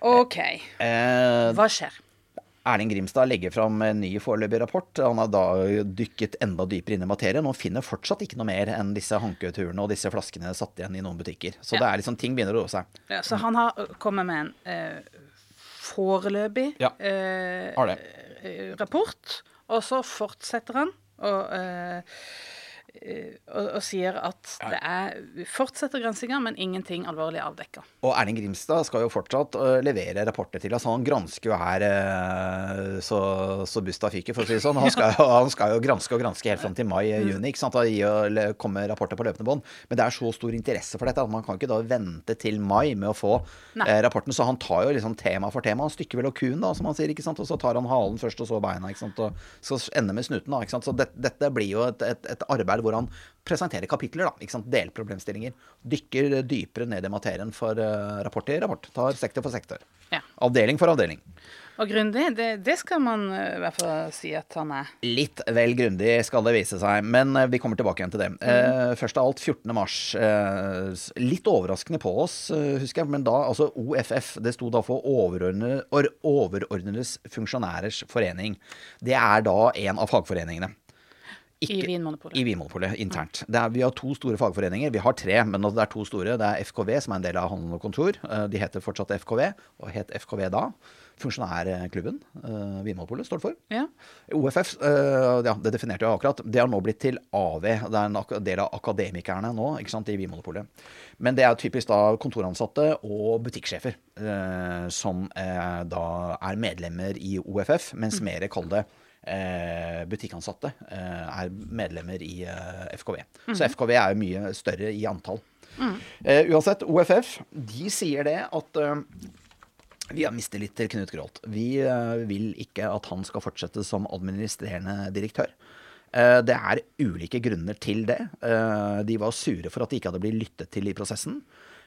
OK. Eh, Hva skjer? Erling Grimstad legger fram en ny foreløpig rapport. Han har da dykket enda dypere inn i materien og finner fortsatt ikke noe mer enn disse hanketurene og disse flaskene satt igjen i noen butikker. Så Ja. det er liksom ting begynner å roe seg. Ja, så han har kommet med en eh, foreløpig Ja, eh, rapport, og så fortsetter han å og, og sier at det er fortsetter gransinga, men ingenting alvorlig avdekka. Og Erling Grimstad skal jo fortsatt uh, levere rapporter til oss. Han gransker jo her uh, så, så busta fyker, for å si det sånn. Han skal, jo, han skal jo granske og granske helt fram til mai-juni. ikke sant? Da gi og komme rapporter på løpende bånd. Men det er så stor interesse for dette at man kan ikke da vente til mai med å få eh, rapporten. Så han tar jo liksom tema for tema. Han stykker vel og kuen, da, som han sier. ikke sant? Og så tar han halen først, og så beina. ikke sant? Og skal ende med snuten. da, ikke sant? Så det, dette blir jo et, et, et arbeid hvor han presenterer kapitler. da, ikke sant? Delproblemstillinger. Dykker dypere ned i materien for uh, rapport til rapport. Tar sektor for sektor. Ja. Avdeling for avdeling. Og grundig, det, det skal man i hvert fall si at han er. Litt vel grundig skal det vise seg, men eh, vi kommer tilbake igjen til det. Eh, først av alt 14. mars. Eh, litt overraskende på oss, eh, husker jeg, men da altså OFF. Det sto da for overordnede, or, Overordnedes funksjonærers forening. Det er da en av fagforeningene. I Vinmonopolet. I Vinmonopolet, internt. Er, vi har to store fagforeninger. Vi har tre, men det er to store. Det er FKV, som er en del av Handel og Kontor. Eh, De heter fortsatt FKV, og het FKV da. Funksjonærklubben uh, Vinmonopolet står for. Ja. OFF, uh, ja, det definerte jeg akkurat, det har nå blitt til AV. Det er en del av akademikerne nå ikke sant, i Vinmonopolet. Men det er typisk da kontoransatte og butikksjefer uh, som uh, da er medlemmer i OFF, mens mer kall det eh, butikkansatte eh, er medlemmer i eh, FKV. Så FKV er jo mye større i antall. Eh, uansett, OFF de sier det at eh, vi har mistet litt til Knut Grålt. Vi eh, vil ikke at han skal fortsette som administrerende direktør. Eh, det er ulike grunner til det. Eh, de var sure for at de ikke hadde blitt lyttet til i prosessen.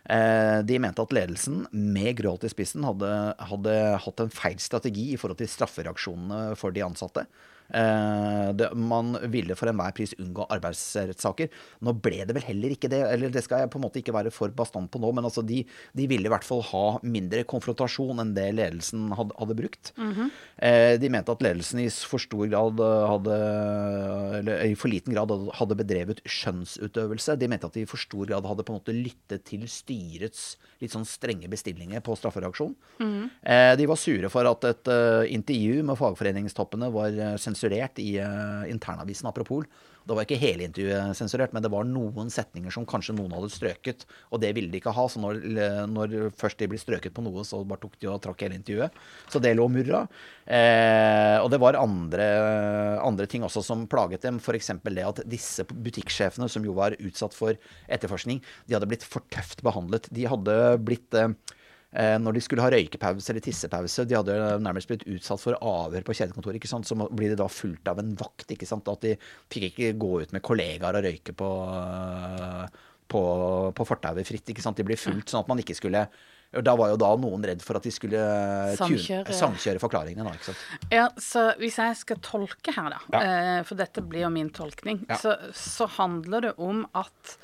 Eh, de mente at ledelsen, med Grålt i spissen, hadde, hadde hatt en feil strategi i forhold til straffereaksjonene for de ansatte. Eh, det, man ville for enhver pris unngå arbeidsrettssaker. Nå ble det vel heller ikke det, eller det skal jeg på en måte ikke være for bastant på nå, men altså de, de ville i hvert fall ha mindre konfrontasjon enn det ledelsen hadde, hadde brukt. eh, de mente at ledelsen i for stor grad hadde Eller i for liten grad hadde- bedrevet skjønnsutøvelse. De mente at de i for stor grad hadde på en måte lyttet til styrets litt sånn strenge bestillinger på straffereaksjon. Eh, de var sure for at et intervju med fagforeningstoppene var eh, sensurert i uh, internavisen Apropol. Det var ikke hele intervjuet sensurert, men det var noen setninger som kanskje noen hadde strøket, og det ville de ikke ha. Så når, når først de ble strøket på noe, så bare tok de og trakk hele intervjuet. Så det lå murra. Eh, og det var andre, andre ting også som plaget dem, f.eks. det at disse butikksjefene, som jo var utsatt for etterforskning, de hadde blitt for tøft behandlet. De hadde blitt eh, eh, når de skulle ha røykepause eller tissepause, de hadde nærmest blitt utsatt for avhør på kjedekontoret. ikke sant? Så blir det da fulgt av en vakt. ikke sant? At de fikk ikke gå ut med kollegaer og røyke på, eh, på, på fortauet fritt. ikke sant? De ble fulgt sånn at man ikke skulle Da var jo da noen redd for at de skulle Samkjøre. samkjøre forklaringene. da, ikke sant? Ja, så hvis jeg skal tolke her, da, Ja. eh, for dette blir jo min tolkning, Ja. så, så handler det om at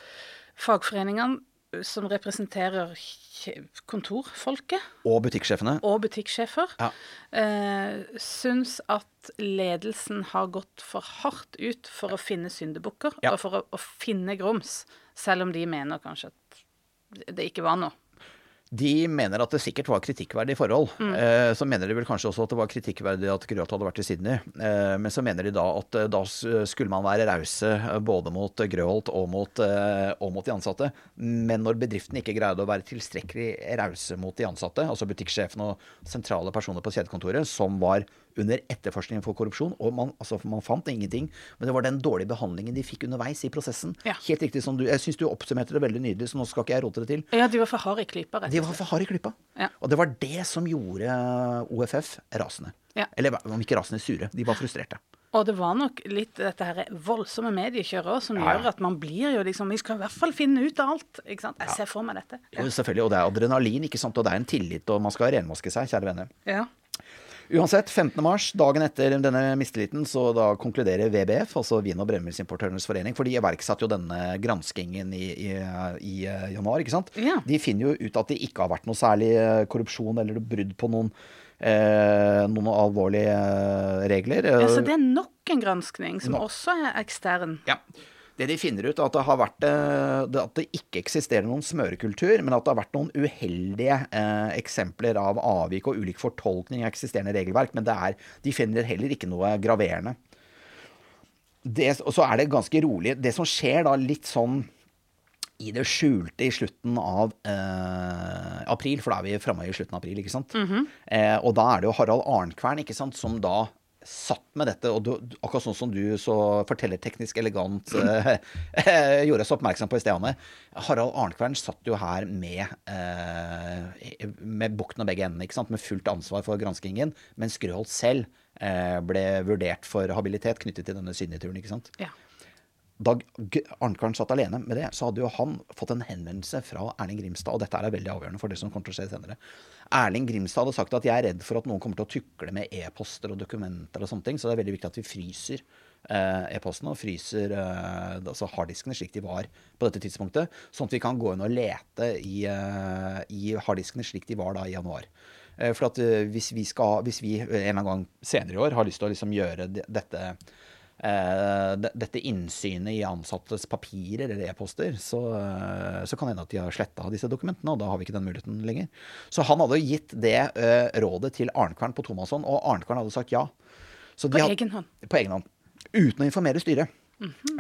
fagforeningene eh, som representerer kontorfolket Og butikksjefene. og butikksjefer, Ja. eh, syns at ledelsen har gått for hardt ut for å finne syndebukker Ja. og for å, å finne grums, selv om de mener kanskje at det ikke var noe. De mener at det sikkert var kritikkverdige forhold. Eh, så mener de vel kanskje også at det var kritikkverdig at Grøt hadde vært i Sydney. Eh, men så mener de da at eh, da skulle man være rause eh, både mot Grøholt og mot, eh, og mot de ansatte. Men når bedriften ikke greide å være tilstrekkelig rause mot de ansatte, altså butikksjefen og sentrale personer på kjedekontoret, som var under etterforskningen for korrupsjon, og man, altså, man fant ingenting, men det var den dårlige behandlingen de fikk underveis i prosessen. Ja. Helt riktig som du Jeg syns du oppsummerte det veldig nydelig, så nå skal ikke jeg rote det til. Ja, de var for harde i klypa, rett De og var for harde i klypa. Ja. Og det var det som gjorde OFF rasende. Ja. Eller om ikke rasende, sure. De var frustrerte. Og det var nok litt dette her voldsomme mediekjøret òg som Ja, ja. gjør at man blir jo liksom Vi skal i hvert fall finne ut av alt. ikke sant? Jeg ser for meg dette. Jo, selvfølgelig. Og det er adrenalin, ikke sant. Og det er en tillit, og man skal renvaske seg, kjære venner. Ja. Uansett, 15. mars, dagen etter denne mistilliten, så da konkluderer VBF, altså Vin- og brennevindsimportørenes forening, for de iverksatte jo denne granskingen i, i, i eh, januar, ikke sant. Ja. De finner jo ut at det ikke har vært noe særlig eh, korrupsjon eller brudd på noen, eh, noen alvorlige eh, regler. ja, Så det er nok en granskning, som no. også er ekstern. Ja. Det de finner ut, er at det har vært eh, at det ikke eksisterer noen smørekultur, men at det har vært noen uheldige eh, eksempler av avvik og ulik fortolkning av eksisterende regelverk. Men det er, de finner heller ikke noe graverende. Det, og så er det ganske rolig. Det som skjer da litt sånn i det skjulte i slutten av eh, april, for da er vi framme i slutten av april, ikke sant. eh, og da er det jo Harald Arnkvern, ikke sant, som da satt med dette, og du, akkurat sånn som du så fortellerteknisk elegant eh, gjorde oss oppmerksom på i sted, Anne. Harald Arnkvern satt jo her med, eh, med bukten og begge endene, ikke sant, med fullt ansvar for granskingen, mens Grøholt selv eh, ble vurdert for habilitet knyttet til denne syndeturen, ikke sant. Ja. Da Arnkvern satt alene med det, så hadde jo han fått en henvendelse fra Erling Grimstad, og dette er veldig avgjørende for det som kommer til å skje senere. Erling Grimstad hadde sagt at jeg er redd for at noen kommer til å tukle med e-poster og dokumenter og sånne ting, så det er veldig viktig at vi fryser eh, e-postene og fryser eh, altså harddiskene slik de var på dette tidspunktet, sånn at vi kan gå inn og lete i, eh, i harddiskene slik de var da i januar. For hvis vi skal, hvis vi en eller annen gang senere i år har lyst til å liksom gjøre dette de- dette innsynet i ansattes papirer eller e-poster, så, eh, så kan det hende at de har sletta disse dokumentene, og da har vi ikke den muligheten lenger. Så han hadde gitt det eh, rådet til Arnkvern på Tomasson, og Arnkvern hadde sagt ja. På hadde, egen hånd. På egen hånd. Uten å informere styret.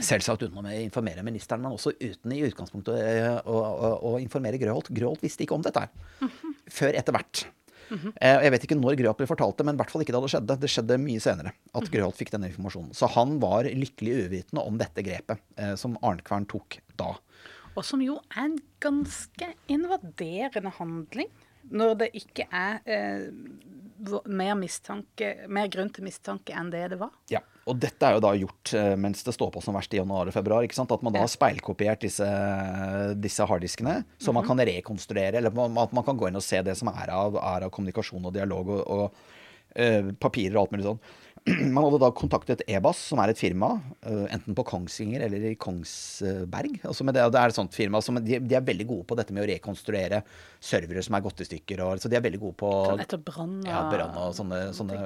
Selvsagt uten å informere ministeren, men også uten i utgangspunktet å, å, å, å informere Grøholt. Grøholt visste ikke om dette her. Før etter hvert. Eh, -hmm. Jeg vet ikke når Grøholt ble fortalt det, men i hvert fall ikke da det skjedde. Det skjedde mye senere at Grøholt fikk denne informasjonen. Så han var lykkelig uvitende om dette grepet eh, som Arnkvern tok da. Og som jo er en ganske invaderende handling. Når det ikke er eh, mer, mistanke, mer grunn til mistanke enn det det var. Ja, og dette er jo da gjort eh, mens det står på som verst i januar og februar. ikke sant? At man da har speilkopiert disse, disse harddiskene, så man kan rekonstruere, eller at man kan gå inn og se det som er av, er av kommunikasjon og dialog og, og uh, papirer og alt mulig sånn. Man hadde da kontaktet Ebas, som er et firma, eh, enten på Kongsvinger eller i Kongsberg. Altså, det, det er et sånt firma som de, de er veldig gode på dette med å rekonstruere servere som er gått i stykker. Og, så de er veldig gode på etter brann ja, og sånne, sånne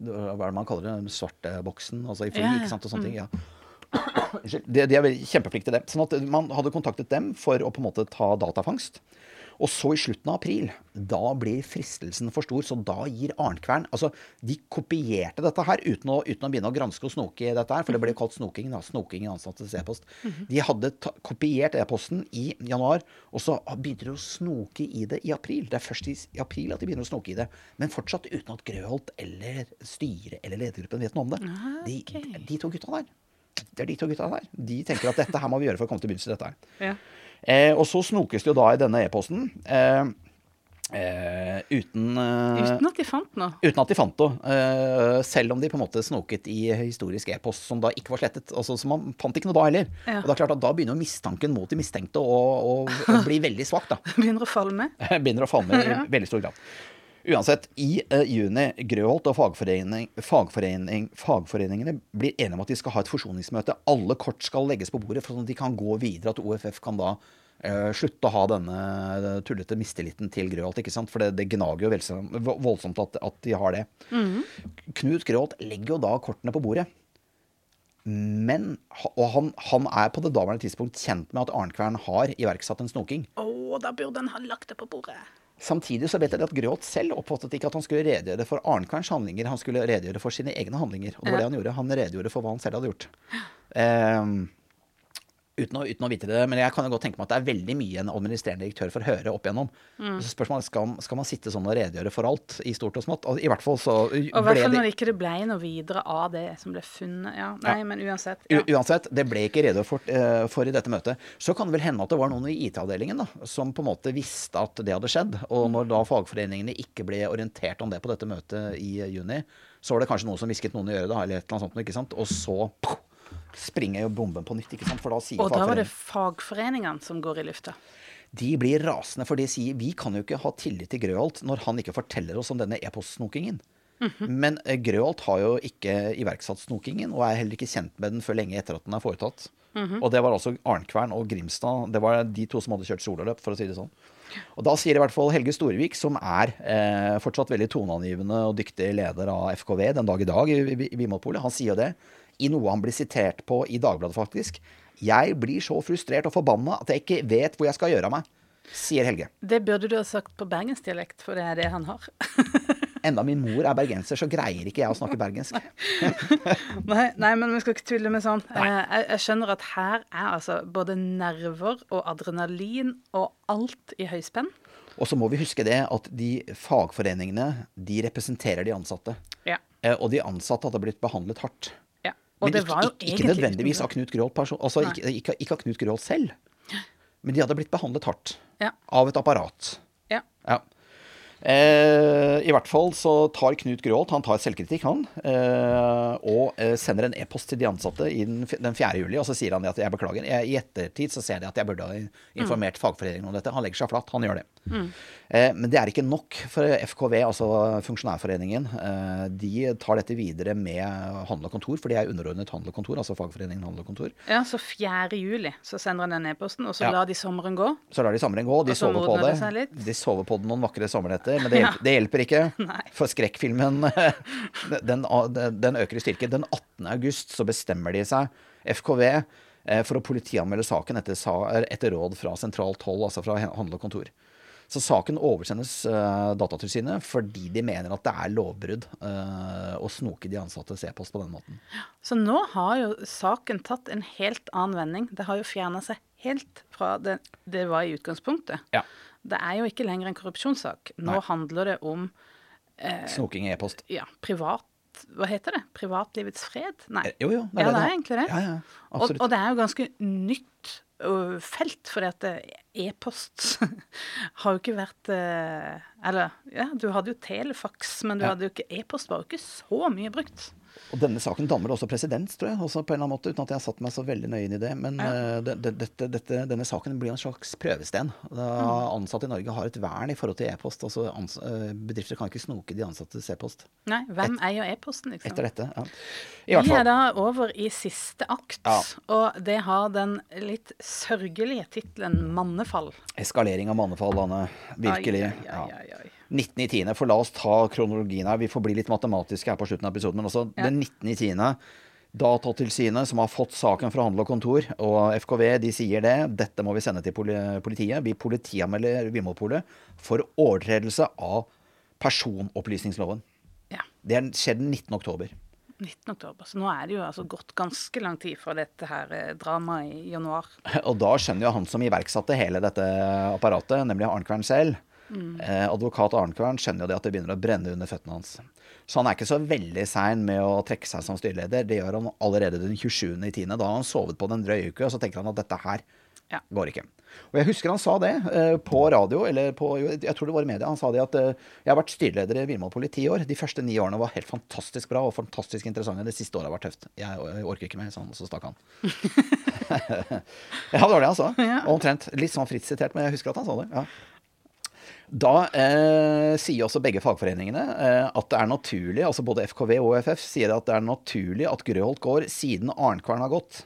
Hva er det man kaller det? Den svarte boksen? Altså i fly, ja. ikke sant? Og sånne ting. ja. De, de er kjempeflinke til det. Sånn at man hadde kontaktet dem for å på en måte ta datafangst. Og så i slutten av april, da blir fristelsen for stor, så da gir Arnkvern Altså, de kopierte dette her uten å, uten å begynne å granske og snoke i dette her, for det ble kalt snoking, da. Snoking i ansattes e-post. De hadde kopiert e-posten i januar, og så begynte de å snoke i det i april. Det er først i, april at de begynner å snoke i det. Men fortsatt uten at Grøholt eller styret eller ledergruppen vet noe om det. De, de to gutta der. Det er de to gutta der. De tenker at dette her må vi gjøre for å komme til bunns i dette her. Ja. Eh, og så snokes det jo da i denne e-posten. Eh, eh, uten, eh, Uten at de fant noe. uten at de fant noe. Eh, selv om de på en måte snoket i historisk e-post som da ikke var slettet. Altså, så man fant ikke noe da heller. Ja. Og det er klart at da begynner mistanken mot de mistenkte å, å, å bli veldig svak, da. Begynner å falle med. Begynner å falle med i veldig stor grad. Uansett, i uh, juni Grøholt og fagforening, fagforening, fagforeningene blir enige om at de skal ha et forsoningsmøte. Alle kort skal legges på bordet, for sånn at de kan gå videre. At OFF kan da uh, slutte å ha denne eh, tullete mistilliten til Grøholt. ikke sant? For det, det gnager jo voldsomt at, at de har det. Knut Grøholt legger jo da kortene på bordet. Men, og han, han er på det daværende tidspunkt kjent med at Arnkvern har iverksatt en snoking. Å, da burde han ha lagt det på bordet. Samtidig så vet jeg at Gråt selv oppfattet ikke at han skulle redegjøre for Arnkarns handlinger, han skulle redegjøre for sine egne handlinger. Og det var det han gjorde. Han redegjorde for hva han selv hadde gjort. Ehm, uten, å, uten å vite det, men jeg kan jo godt tenke meg at det er veldig mye en administrerende direktør får høre opp igjennom. Mm. Så spørsmålet skal, skal man sitte sånn og redegjøre for alt, i stort og smått? Altså, I hvert fall så Og i ble hvert fall det når det ikke ble noe videre av det som ble funnet. Ja, nei, Ja. men uansett. Ja. Uansett, det ble ikke redegjort for, uh, for i dette møtet. Så kan det vel hende at det var noen i IT-avdelingen da, som på en måte visste at det hadde skjedd. Og når da fagforeningene ikke ble orientert om det på dette møtet i juni, så var det kanskje noen som hvisket noen i øret, da, eller et eller annet sånt, ikke sant? Og så springer jo bomben på nytt, ikke sant? For da sier Og da var det fagforeningene som går i lufta. De blir rasende, for de sier vi kan jo ikke ha tillit til Grøholt når han ikke forteller oss om denne e-postsnokingen. Men eh, Grøholt har jo ikke iverksatt snokingen, og er heller ikke kjent med den før lenge etter at den er foretatt. Og det var altså Arnkvern og Grimstad. Det var de to som hadde kjørt sololøp, for å si det sånn. Og da sier i hvert fall Helge Storvik, som er eh, fortsatt veldig toneangivende og dyktig leder av FKV den dag i dag i, i, i Vinmonopolet, han sier jo det i noe han blir sitert på i Dagbladet, faktisk. Jeg blir så frustrert og forbanna at jeg ikke vet hvor jeg skal gjøre av meg, sier Helge. Det burde du ha sagt på bergensdialekt, for det er det han har. Enda min mor er bergenser, så greier ikke jeg å snakke bergensk. nei, nei, men vi skal ikke tulle med sånn. Eh, jeg, jeg skjønner at her er altså både nerver og adrenalin og alt i høyspenn. Og så må vi huske det at de fagforeningene, de representerer de ansatte. Ja. Eh, Og de ansatte hadde blitt behandlet hardt. Men det ikke, ikke, ikke nødvendigvis av Knut person, altså ikke, ikke, av Knut Gråholt selv. Men de hadde blitt behandlet hardt Ja. av et apparat. Ja. Ja. Eh, I hvert fall så tar Knut Gråholt han tar selvkritikk, han. Eh, og eh, sender en e-post til de ansatte i den, den 4. juli, og så sier han at jeg beklager. Jeg, I ettertid så ser jeg at jeg burde ha informert fagforeningen om dette. Han legger seg flatt. Han gjør det. Eh, men det er ikke nok for FKV, altså Funksjonærforeningen. Eh, de tar dette videre med Handel og Kontor, for de er underordnet Handel og Kontor, altså fagforeningen Handel og Kontor. ja, så 4. juli så sender han den e-posten, og så Ja. lar de sommeren gå. Så lar de sommeren gå, de Og så sover på det. det. De sover på det noen vakre sommernetter, men det Ja. hjelper, det hjelper ikke. Nei. For skrekkfilmen, den, den øker i styrke. Den 18. august så bestemmer de seg, FKV, eh, for å politianmelde saken etter, etter råd fra sentralt hold, altså fra Handel og Kontor. Så saken oversendes uh, Datatilsynet fordi de mener at det er lovbrudd uh, å snoke de ansattes e-post på den måten. Så nå har jo saken tatt en helt annen vending. Det har jo fjerna seg helt fra det det var i utgangspunktet. Ja. Det er jo ikke lenger en korrupsjonssak. Nå Nei. handler det om Snoking i e-post. ja, privat Hva heter det? Privatlivets fred? Nei. Jo, Jo, jo. ja, det da. er egentlig det. Ja, ja, og, og det er jo ganske nytt ø, fordi at e-post har jo ikke vært eh, Eller ja, du hadde jo telefax, men du Ja. hadde jo ikke e-post var jo ikke så mye brukt. Og denne saken danner også presedens, tror jeg, også på en eller annen måte, uten at jeg har satt meg så veldig nøye inn i det. Men Ja. uh, det, det, dette, dette, denne saken blir en slags prøvesten. Da Mm. Ansatte i Norge har et vern i forhold til e-post. Altså eh, Bedrifter kan ikke snoke de ansattes e-post Nei, hvem eier e-posten, liksom? etter dette. Ja. I hvert Vi er da over i siste akt, Ja. og det har den litt sørgelige tittelen 'Mannefall'. Eskalering av mannefall, Anne. Virkelig. Ai, ai, ai, ai. 19.10. For la oss ta kronologien her. Vi får bli litt matematiske her på slutten av episoden. Men altså Ja. den 19.10. Datatilsynet, som har fått saken fra Handel og Kontor, og FKV, de sier det. Dette må vi sende til politiet. Vi politianmelder Vimopolet for overtredelse av personopplysningsloven. Ja. Det er skjedd den 19. oktober. 19. oktober. Så nå er det jo altså gått ganske lang tid fra dette her eh, dramaet i januar. Og da skjønner jo han som iverksatte hele dette apparatet, nemlig Arnkvern selv. Eh, advokat Arnkvern skjønner jo det at det begynner å brenne under føttene hans. Så han er ikke så veldig sein med å trekke seg som styreleder. Det gjør han allerede den 27.10. Da har han sovet på den drøye uke, og så tenker han at dette her Ja. går ikke. Og jeg husker han sa det eh, på radio, eller på, jeg tror det var i media. Han sa det at eh, jeg har vært styreleder i Vinmonopolet i ti år. De første ni årene var helt fantastisk bra og fantastisk interessante. Det siste året har vært tøft. Jeg, jeg orker ikke mer, og så stakk han. ja, det var det han sa. Ja. Omtrent. Litt sånn fritt sitert, men jeg husker at han sa det. ja. Da eh, sier også begge fagforeningene eh, at det er naturlig, altså både FKV og OFF sier at det er naturlig at Grøholt går siden Arnkvern har gått.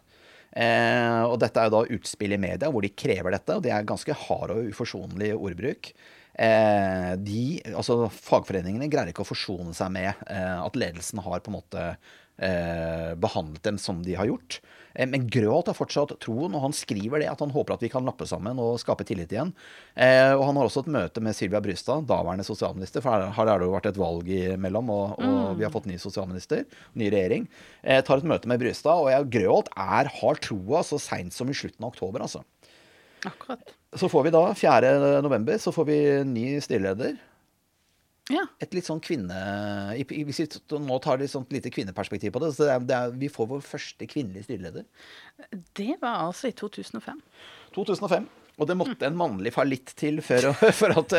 Eh, og dette er jo da utspill i media hvor de krever dette, og det er ganske hard og uforsonlig ordbruk. Eh, de, altså Fagforeningene greier ikke å forsone seg med eh, at ledelsen har på en måte eh, behandlet dem som de har gjort. Eh, men Grøholt har fortsatt troen, og han skriver det at han håper at vi kan lappe sammen og skape tillit igjen. Eh, og han har også et møte med Sylvia Brystad, daværende sosialminister, for her, har det jo vært et valg imellom, og, og vi har fått ny sosialminister, ny regjering. Eh, tar et møte med Brystad, og jeg, Grøholt er, har troa så seint som i slutten av oktober, altså. Akkurat. Så får vi da 4. november, så får vi ny styreleder. Ja. Et litt sånn kvinne... Hvis vi nå tar et sånt lite kvinneperspektiv på det, så det er, det er, vi får vår første kvinnelige styreleder. Det var altså i 2005. 2005. Og det måtte en mannlig fallitt til for, å- for, at,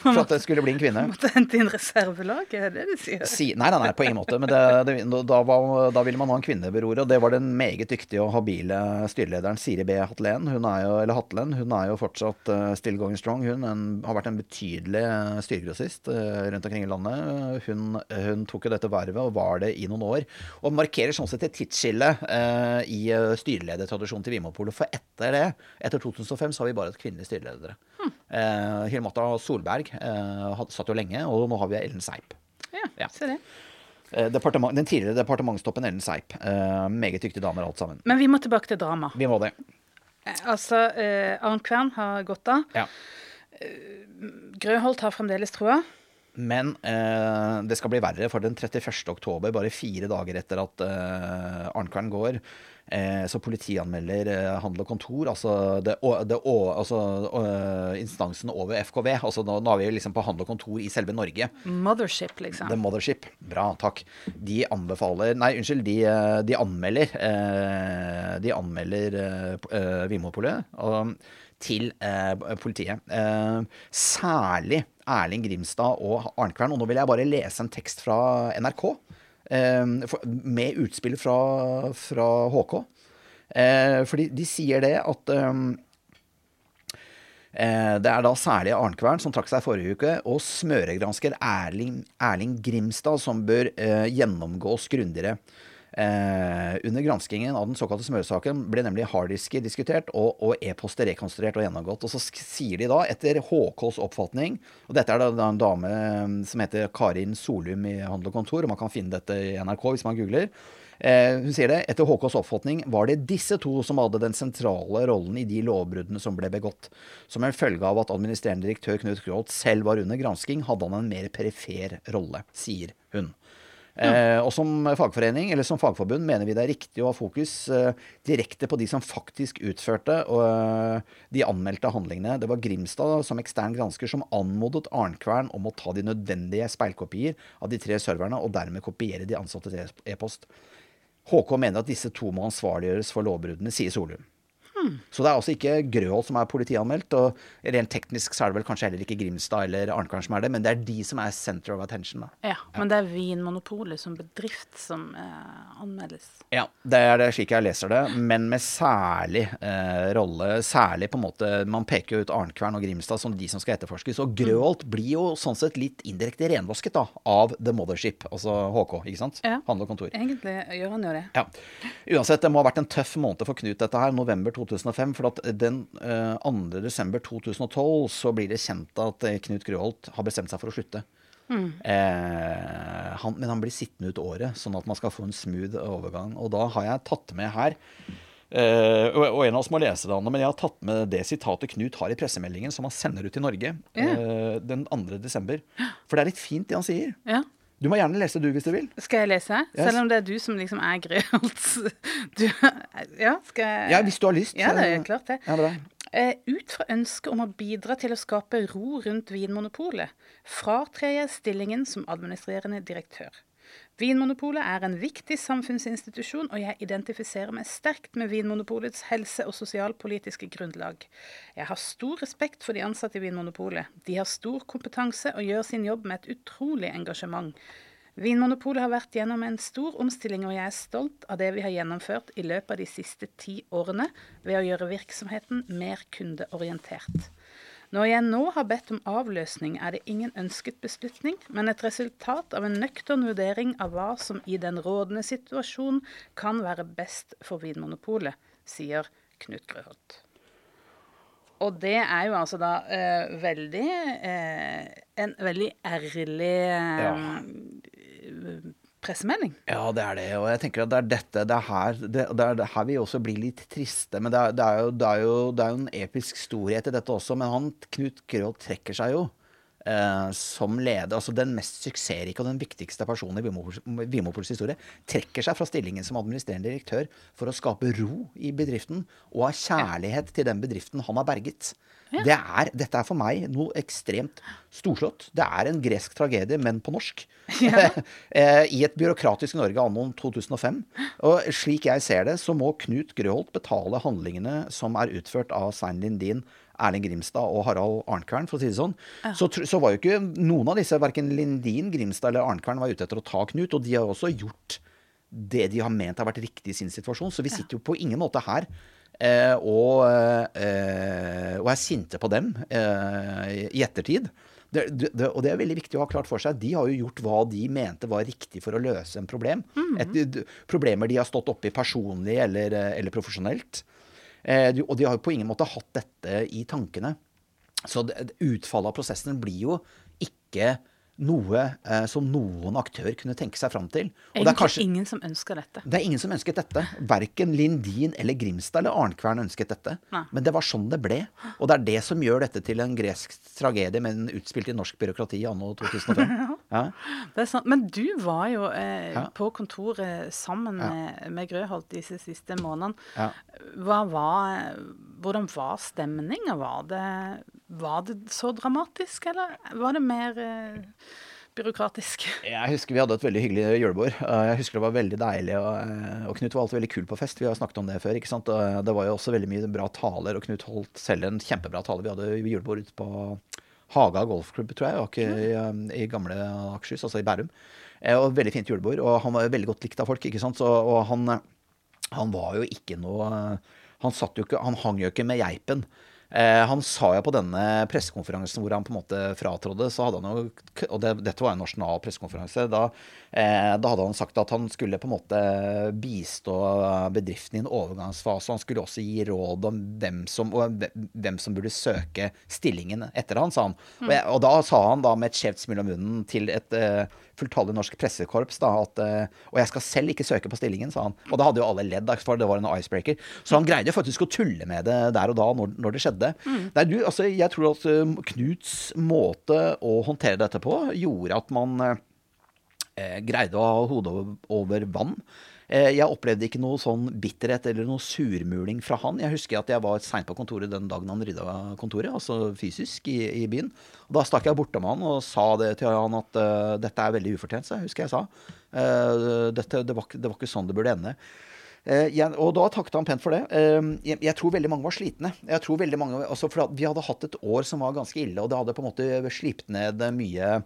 for at det skulle bli en kvinne. Måtte hente inn reservelag, er det det du sier? Si, nei, nei, nei, på ingen måte. Men det, det, da, var, da ville man ha en kvinne ved roret, og det var den meget dyktige og habile styrelederen Siri B. Hatlen. Hun er jo, eller Hatlen. Hun er jo fortsatt uh, still going strong. Hun en, har vært en betydelig uh, styregrossist uh, rundt omkring i landet. Hun, hun tok jo dette vervet og var det i noen år. Og markerer sånn sett et tidsskille uh, i styreledertradisjonen til Vinmonopolet. For etter det, etter 2005, så har vi bare hatt kvinnelige styreledere. Uh, Hilmata Solberg eh, satt jo lenge, og nå har vi Ellen Seip. Ja, Ja. se det. Eh, den tidligere departementstoppen Ellen Seip. Eh, meget dyktige damer alt sammen. Men vi må tilbake til drama. Vi må det. Eh, Altså, eh, Arnt Kvern har gått av. Ja. Grøholt har fremdeles troa. Men eh, det skal bli verre, for den 31. oktober, bare fire dager etter at eh, Arnkvern går, eh, så politianmelder eh, Handel og Kontor, altså, det, det, altså eh, instansen over FKV. Altså, nå, nå er vi liksom på Handel og Kontor i selve Norge. Mothership, liksom. The Mothership. Bra, takk. De anbefaler Nei, unnskyld. De, eh, de anmelder eh, De anmelder Vinmonopolet til politiet. Eh, særlig Erling Grimstad og Arnkvern. Og nå vil jeg bare lese en tekst fra NRK. eh, for, med utspill fra, fra HK. Eh, fordi de sier det at eh, Det er da særlig Arnkvern som trakk seg forrige uke, og smøregransker Erling, Erling Grimstad som bør gjennomgås grundigere. Eh, under granskingen av den såkalte smøresaken ble nemlig harddisker diskutert og, og e-poster rekonstruert og gjennomgått. Og så sier de da, etter HKs oppfatning Og dette er da, en dame eh, som heter Karin Solum i Handel og Kontor, og man kan finne dette i NRK hvis man googler. Eh, hun sier det, Etter HKs oppfatning var det disse to som hadde den sentrale rollen i de lovbruddene som ble begått. Som en følge av at administrerende direktør Knut Groth selv var under gransking, hadde han en mer perifer rolle, sier hun. Eh, og som fagforening, eller som fagforbund, mener vi det er riktig å ha fokus eh, direkte på de som faktisk utførte eh, de anmeldte handlingene. Det var Grimstad som ekstern gransker som anmodet Arnkvern om å ta de nødvendige speilkopier av de tre serverne, og dermed kopiere de ansattes til e-post. HK mener at disse to må ansvarliggjøres for lovbruddene, sier Solum. Så det er altså ikke Grøholt som er politianmeldt. Og rent teknisk så er det vel kanskje heller ikke Grimstad eller Arnkvern som er det, men det er de som er center of attention. da. Ja, Men det er Vinmonopolet som bedrift som eh, anmeldes. Ja, det er det slik jeg leser det, men med særlig eh, rolle. Særlig på en måte Man peker jo ut Arnkvern og Grimstad som de som skal etterforskes. Og Grøholt blir jo sånn sett litt indirekte renvasket da, av The Mothership, altså HK, ikke sant? Ja. Handel og kontor. Egentlig gjør han jo det. Ja. Uansett, det må ha vært en tøff måned for Knut dette her, november 2005. For at den eh, 2. desember 2012 så blir det kjent at eh, Knut Grøholt har bestemt seg for å slutte. Eh, han, men han blir sittende ut året, sånn at man skal få en smooth overgang. Og da har jeg tatt med her eh, og, og en av oss må lese det, Anne, men jeg har tatt med det sitatet Knut har i pressemeldingen som han sender ut til Norge eh, den 2. desember. For det er litt fint, det han sier. Ja. Du må gjerne lese du hvis du vil. Skal jeg lese? Yes. Selv om det er du som liksom er Greholt. Ja, skal jeg Ja, hvis du har lyst. Ja, det er klart det. Ja, bra. Uh, ut fra ønsket om å bidra til å skape ro rundt Vinmonopolet, fratrer jeg stillingen som administrerende direktør. Vinmonopolet er en viktig samfunnsinstitusjon, og jeg identifiserer meg sterkt med Vinmonopolets helse- og sosialpolitiske grunnlag. Jeg har stor respekt for de ansatte i Vinmonopolet. De har stor kompetanse og gjør sin jobb med et utrolig engasjement. Vinmonopolet har vært gjennom en stor omstilling, og jeg er stolt av det vi har gjennomført i løpet av de siste ti årene ved å gjøre virksomheten mer kundeorientert. Når jeg nå har bedt om avløsning, er det ingen ønsket beslutning, men et resultat av en nøktern vurdering av hva som i den rådende situasjon kan være best for Vinmonopolet, sier Knut Grøholt. Og det er jo altså da eh, veldig eh, En veldig ærlig eh, pressemelding. Ja, det er det. Og jeg tenker at det er dette Det er her, det, det er her vi også blir litt triste. Men det er, det er, jo, det er jo jo en episk storhet i dette også. Men han, Knut Grøholt trekker seg jo eh, som leder. Altså den mest suksessrike og den viktigste personen i Vimopols historie trekker seg fra stillingen som administrerende direktør for å skape ro i bedriften og ha kjærlighet til den bedriften han har berget. Det er, dette er for meg noe ekstremt storslått. Det er en gresk tragedie, men på norsk. Ja. I et byråkratisk Norge anno 2005. Og slik jeg ser det, så må Knut Grøholt betale handlingene som er utført av Svein Lindin, Erling Grimstad og Harald Arnkvern, for å si det sånn. Så, så var jo ikke noen av disse, verken Lindin, Grimstad eller Arnkvern, var ute etter å ta Knut. Og de har også gjort det de har ment har vært riktig i sin situasjon. Så vi sitter jo på ingen måte her eh, og, eh, og er sinte på dem eh, i ettertid. Det, det, og det er veldig viktig å ha klart for seg. De har jo gjort hva de mente var riktig for å løse en problem. Et, d- problemer de har stått oppi personlig eller, eh, eller profesjonelt. Eh, og de har jo på ingen måte hatt dette i tankene. Så det, utfallet av prosessen blir jo ikke noe eh, som noen aktør kunne tenke seg fram til. Og det er Egentlig kanskje ingen som ønsker dette. det er ingen som ønsket dette. Verken Lindin eller Grimstad eller Arnkvern ønsket dette. Nei. Men det var sånn det ble. Og det er det som gjør dette til en gresk tragedie, men utspilt i norsk byråkrati anno 2005. Ja. Det er sant. Men du var jo eh, Ja. på kontoret sammen Ja. med, med Grøholt disse siste månedene. Hva var, hvordan var stemninga? Var det, var det så dramatisk, eller var det mer eh, byråkratisk? Jeg husker vi hadde et veldig hyggelig julebord. Eh, Jeg husker det var veldig deilig. Og, eh, og Knut var alltid veldig kul på fest. Vi har snakket om det før. ikke sant? Og Det var jo også veldig mye bra taler, og Knut holdt selv en kjempebra tale. Vi hadde julebord ute på Haga golfklubb, tror jeg, ikke i, eh, i gamle Akershus, altså i Bærum. Eh, Og veldig fint julebord. Og han var jo veldig godt likt av folk, ikke sant. Så, og han, eh, han var jo ikke noe Han satt jo ikke Han hang jo ikke med geipen. Eh, han sa jo på denne pressekonferansen hvor han på en måte fratrådde, så hadde han jo Og det, dette var en nasjonal pressekonferanse. Da, eh, da hadde han sagt at han skulle på en måte bistå bedriften i en overgangsfase. Han skulle også gi råd om hvem som, hvem som burde søke stillingen etter han, sa han. Og, jeg, og da sa han da med et skjevt smil om munnen til et eh, fulltallig norsk pressekorps da, at eh, Og jeg skal selv ikke søke på stillingen, sa han. Og da hadde jo alle ledd, for det var en icebreaker. Så han greide faktisk å tulle med det der og da, når, når det skjedde. Nei, du, altså, jeg tror at eh, Knuts måte å håndtere dette på gjorde at man eh, greide å ha hodet over vann. Eh, jeg opplevde ikke noe sånn bitterhet eller noe surmuling fra han. Jeg husker at jeg var seint på kontoret den dagen han rydda kontoret, altså fysisk, i, i byen. Og da stakk jeg bortom han og sa det til han at uh, dette er veldig ufortjent, så husker jeg sa. Uh, dette, det, var, det var ikke sånn det burde ende. Uh, jeg, og da takket han pent for det. Uh, jeg, jeg tror veldig mange var slitne. Jeg tror veldig mange, altså for Vi hadde hatt et år som var ganske ille, og det hadde på en måte slipt ned mye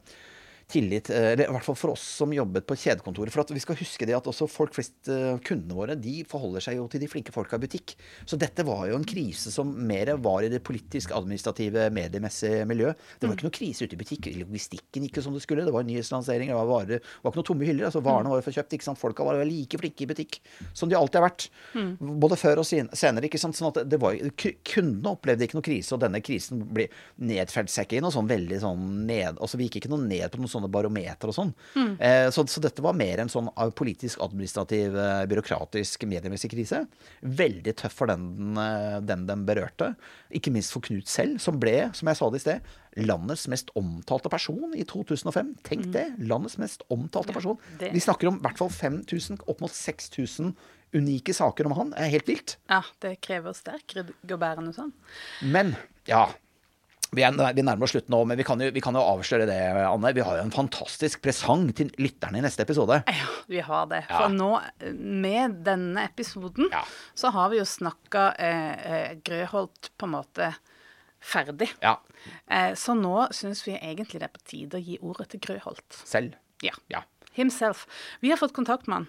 tillit, eh, eller i hvert fall for oss som jobbet på kjedekontoret. For at vi skal huske det at også folk flest, eh, kundene våre, de forholder seg jo til de flinke folka i butikk. Så dette var jo en krise som mer var i det politisk-administrative, mediemessige miljø. Det var ikke noe krise ute i butikk. Logistikken gikk jo som det skulle. Det var nyhetslansering, det var varer. Det var ikke noen tomme hyller. altså Varene var jo forkjøpt. ikke sant? Folka var jo like flinke i butikk som de alltid har vært. Både før og senere. ikke sant? Sånn at det var, Kundene opplevde ikke noe krise, og denne krisen ble nedfelt seg ikke i noe sånn veldig sånn ned altså Vi gikk ikke noe ned på noen sånne barometer og sånn. Eh, så, så dette var mer en sånn eh, politisk, administrativ, eh, byråkratisk, mediemessig krise. Veldig tøff for den, eh, den den berørte. Ikke minst for Knut selv, som ble, som jeg sa det i sted, landets mest omtalte person i 2005. Tenk det! Landets mest omtalte person. det- Vi snakker om i hvert fall 5000, opp mot 6000 unike saker om han. Er helt vilt. Ja, det krever sterk bærende sånn. Men ja. Vi, er, vi nærmer oss slutten nå, men vi kan, jo, vi kan jo avsløre det, Anne. Vi har jo en fantastisk presang til lytterne i neste episode. Ja, vi har det. Ja. For nå, med denne episoden, Ja. så har vi jo snakka eh, eh, Grøholt på en måte ferdig. Ja. Eh, så nå syns vi egentlig det er på tide å gi ordet til Grøholt. Selv. Ja. Ja. Himself. Vi har fått kontakt med han.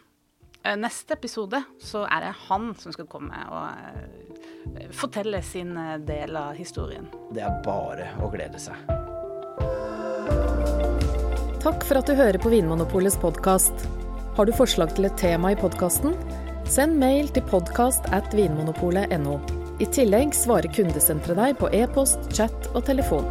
Eh, Neste episode så er det han som skal komme og eh, fortelle sin eh, del av historien. Det er bare å glede seg. Takk for at du hører på Vinmonopolets podkast. Har du forslag til et tema i podkasten? Send mail til podkast at vinmonopolet.no. I tillegg svarer kundesenteret deg på e-post, chat og telefon.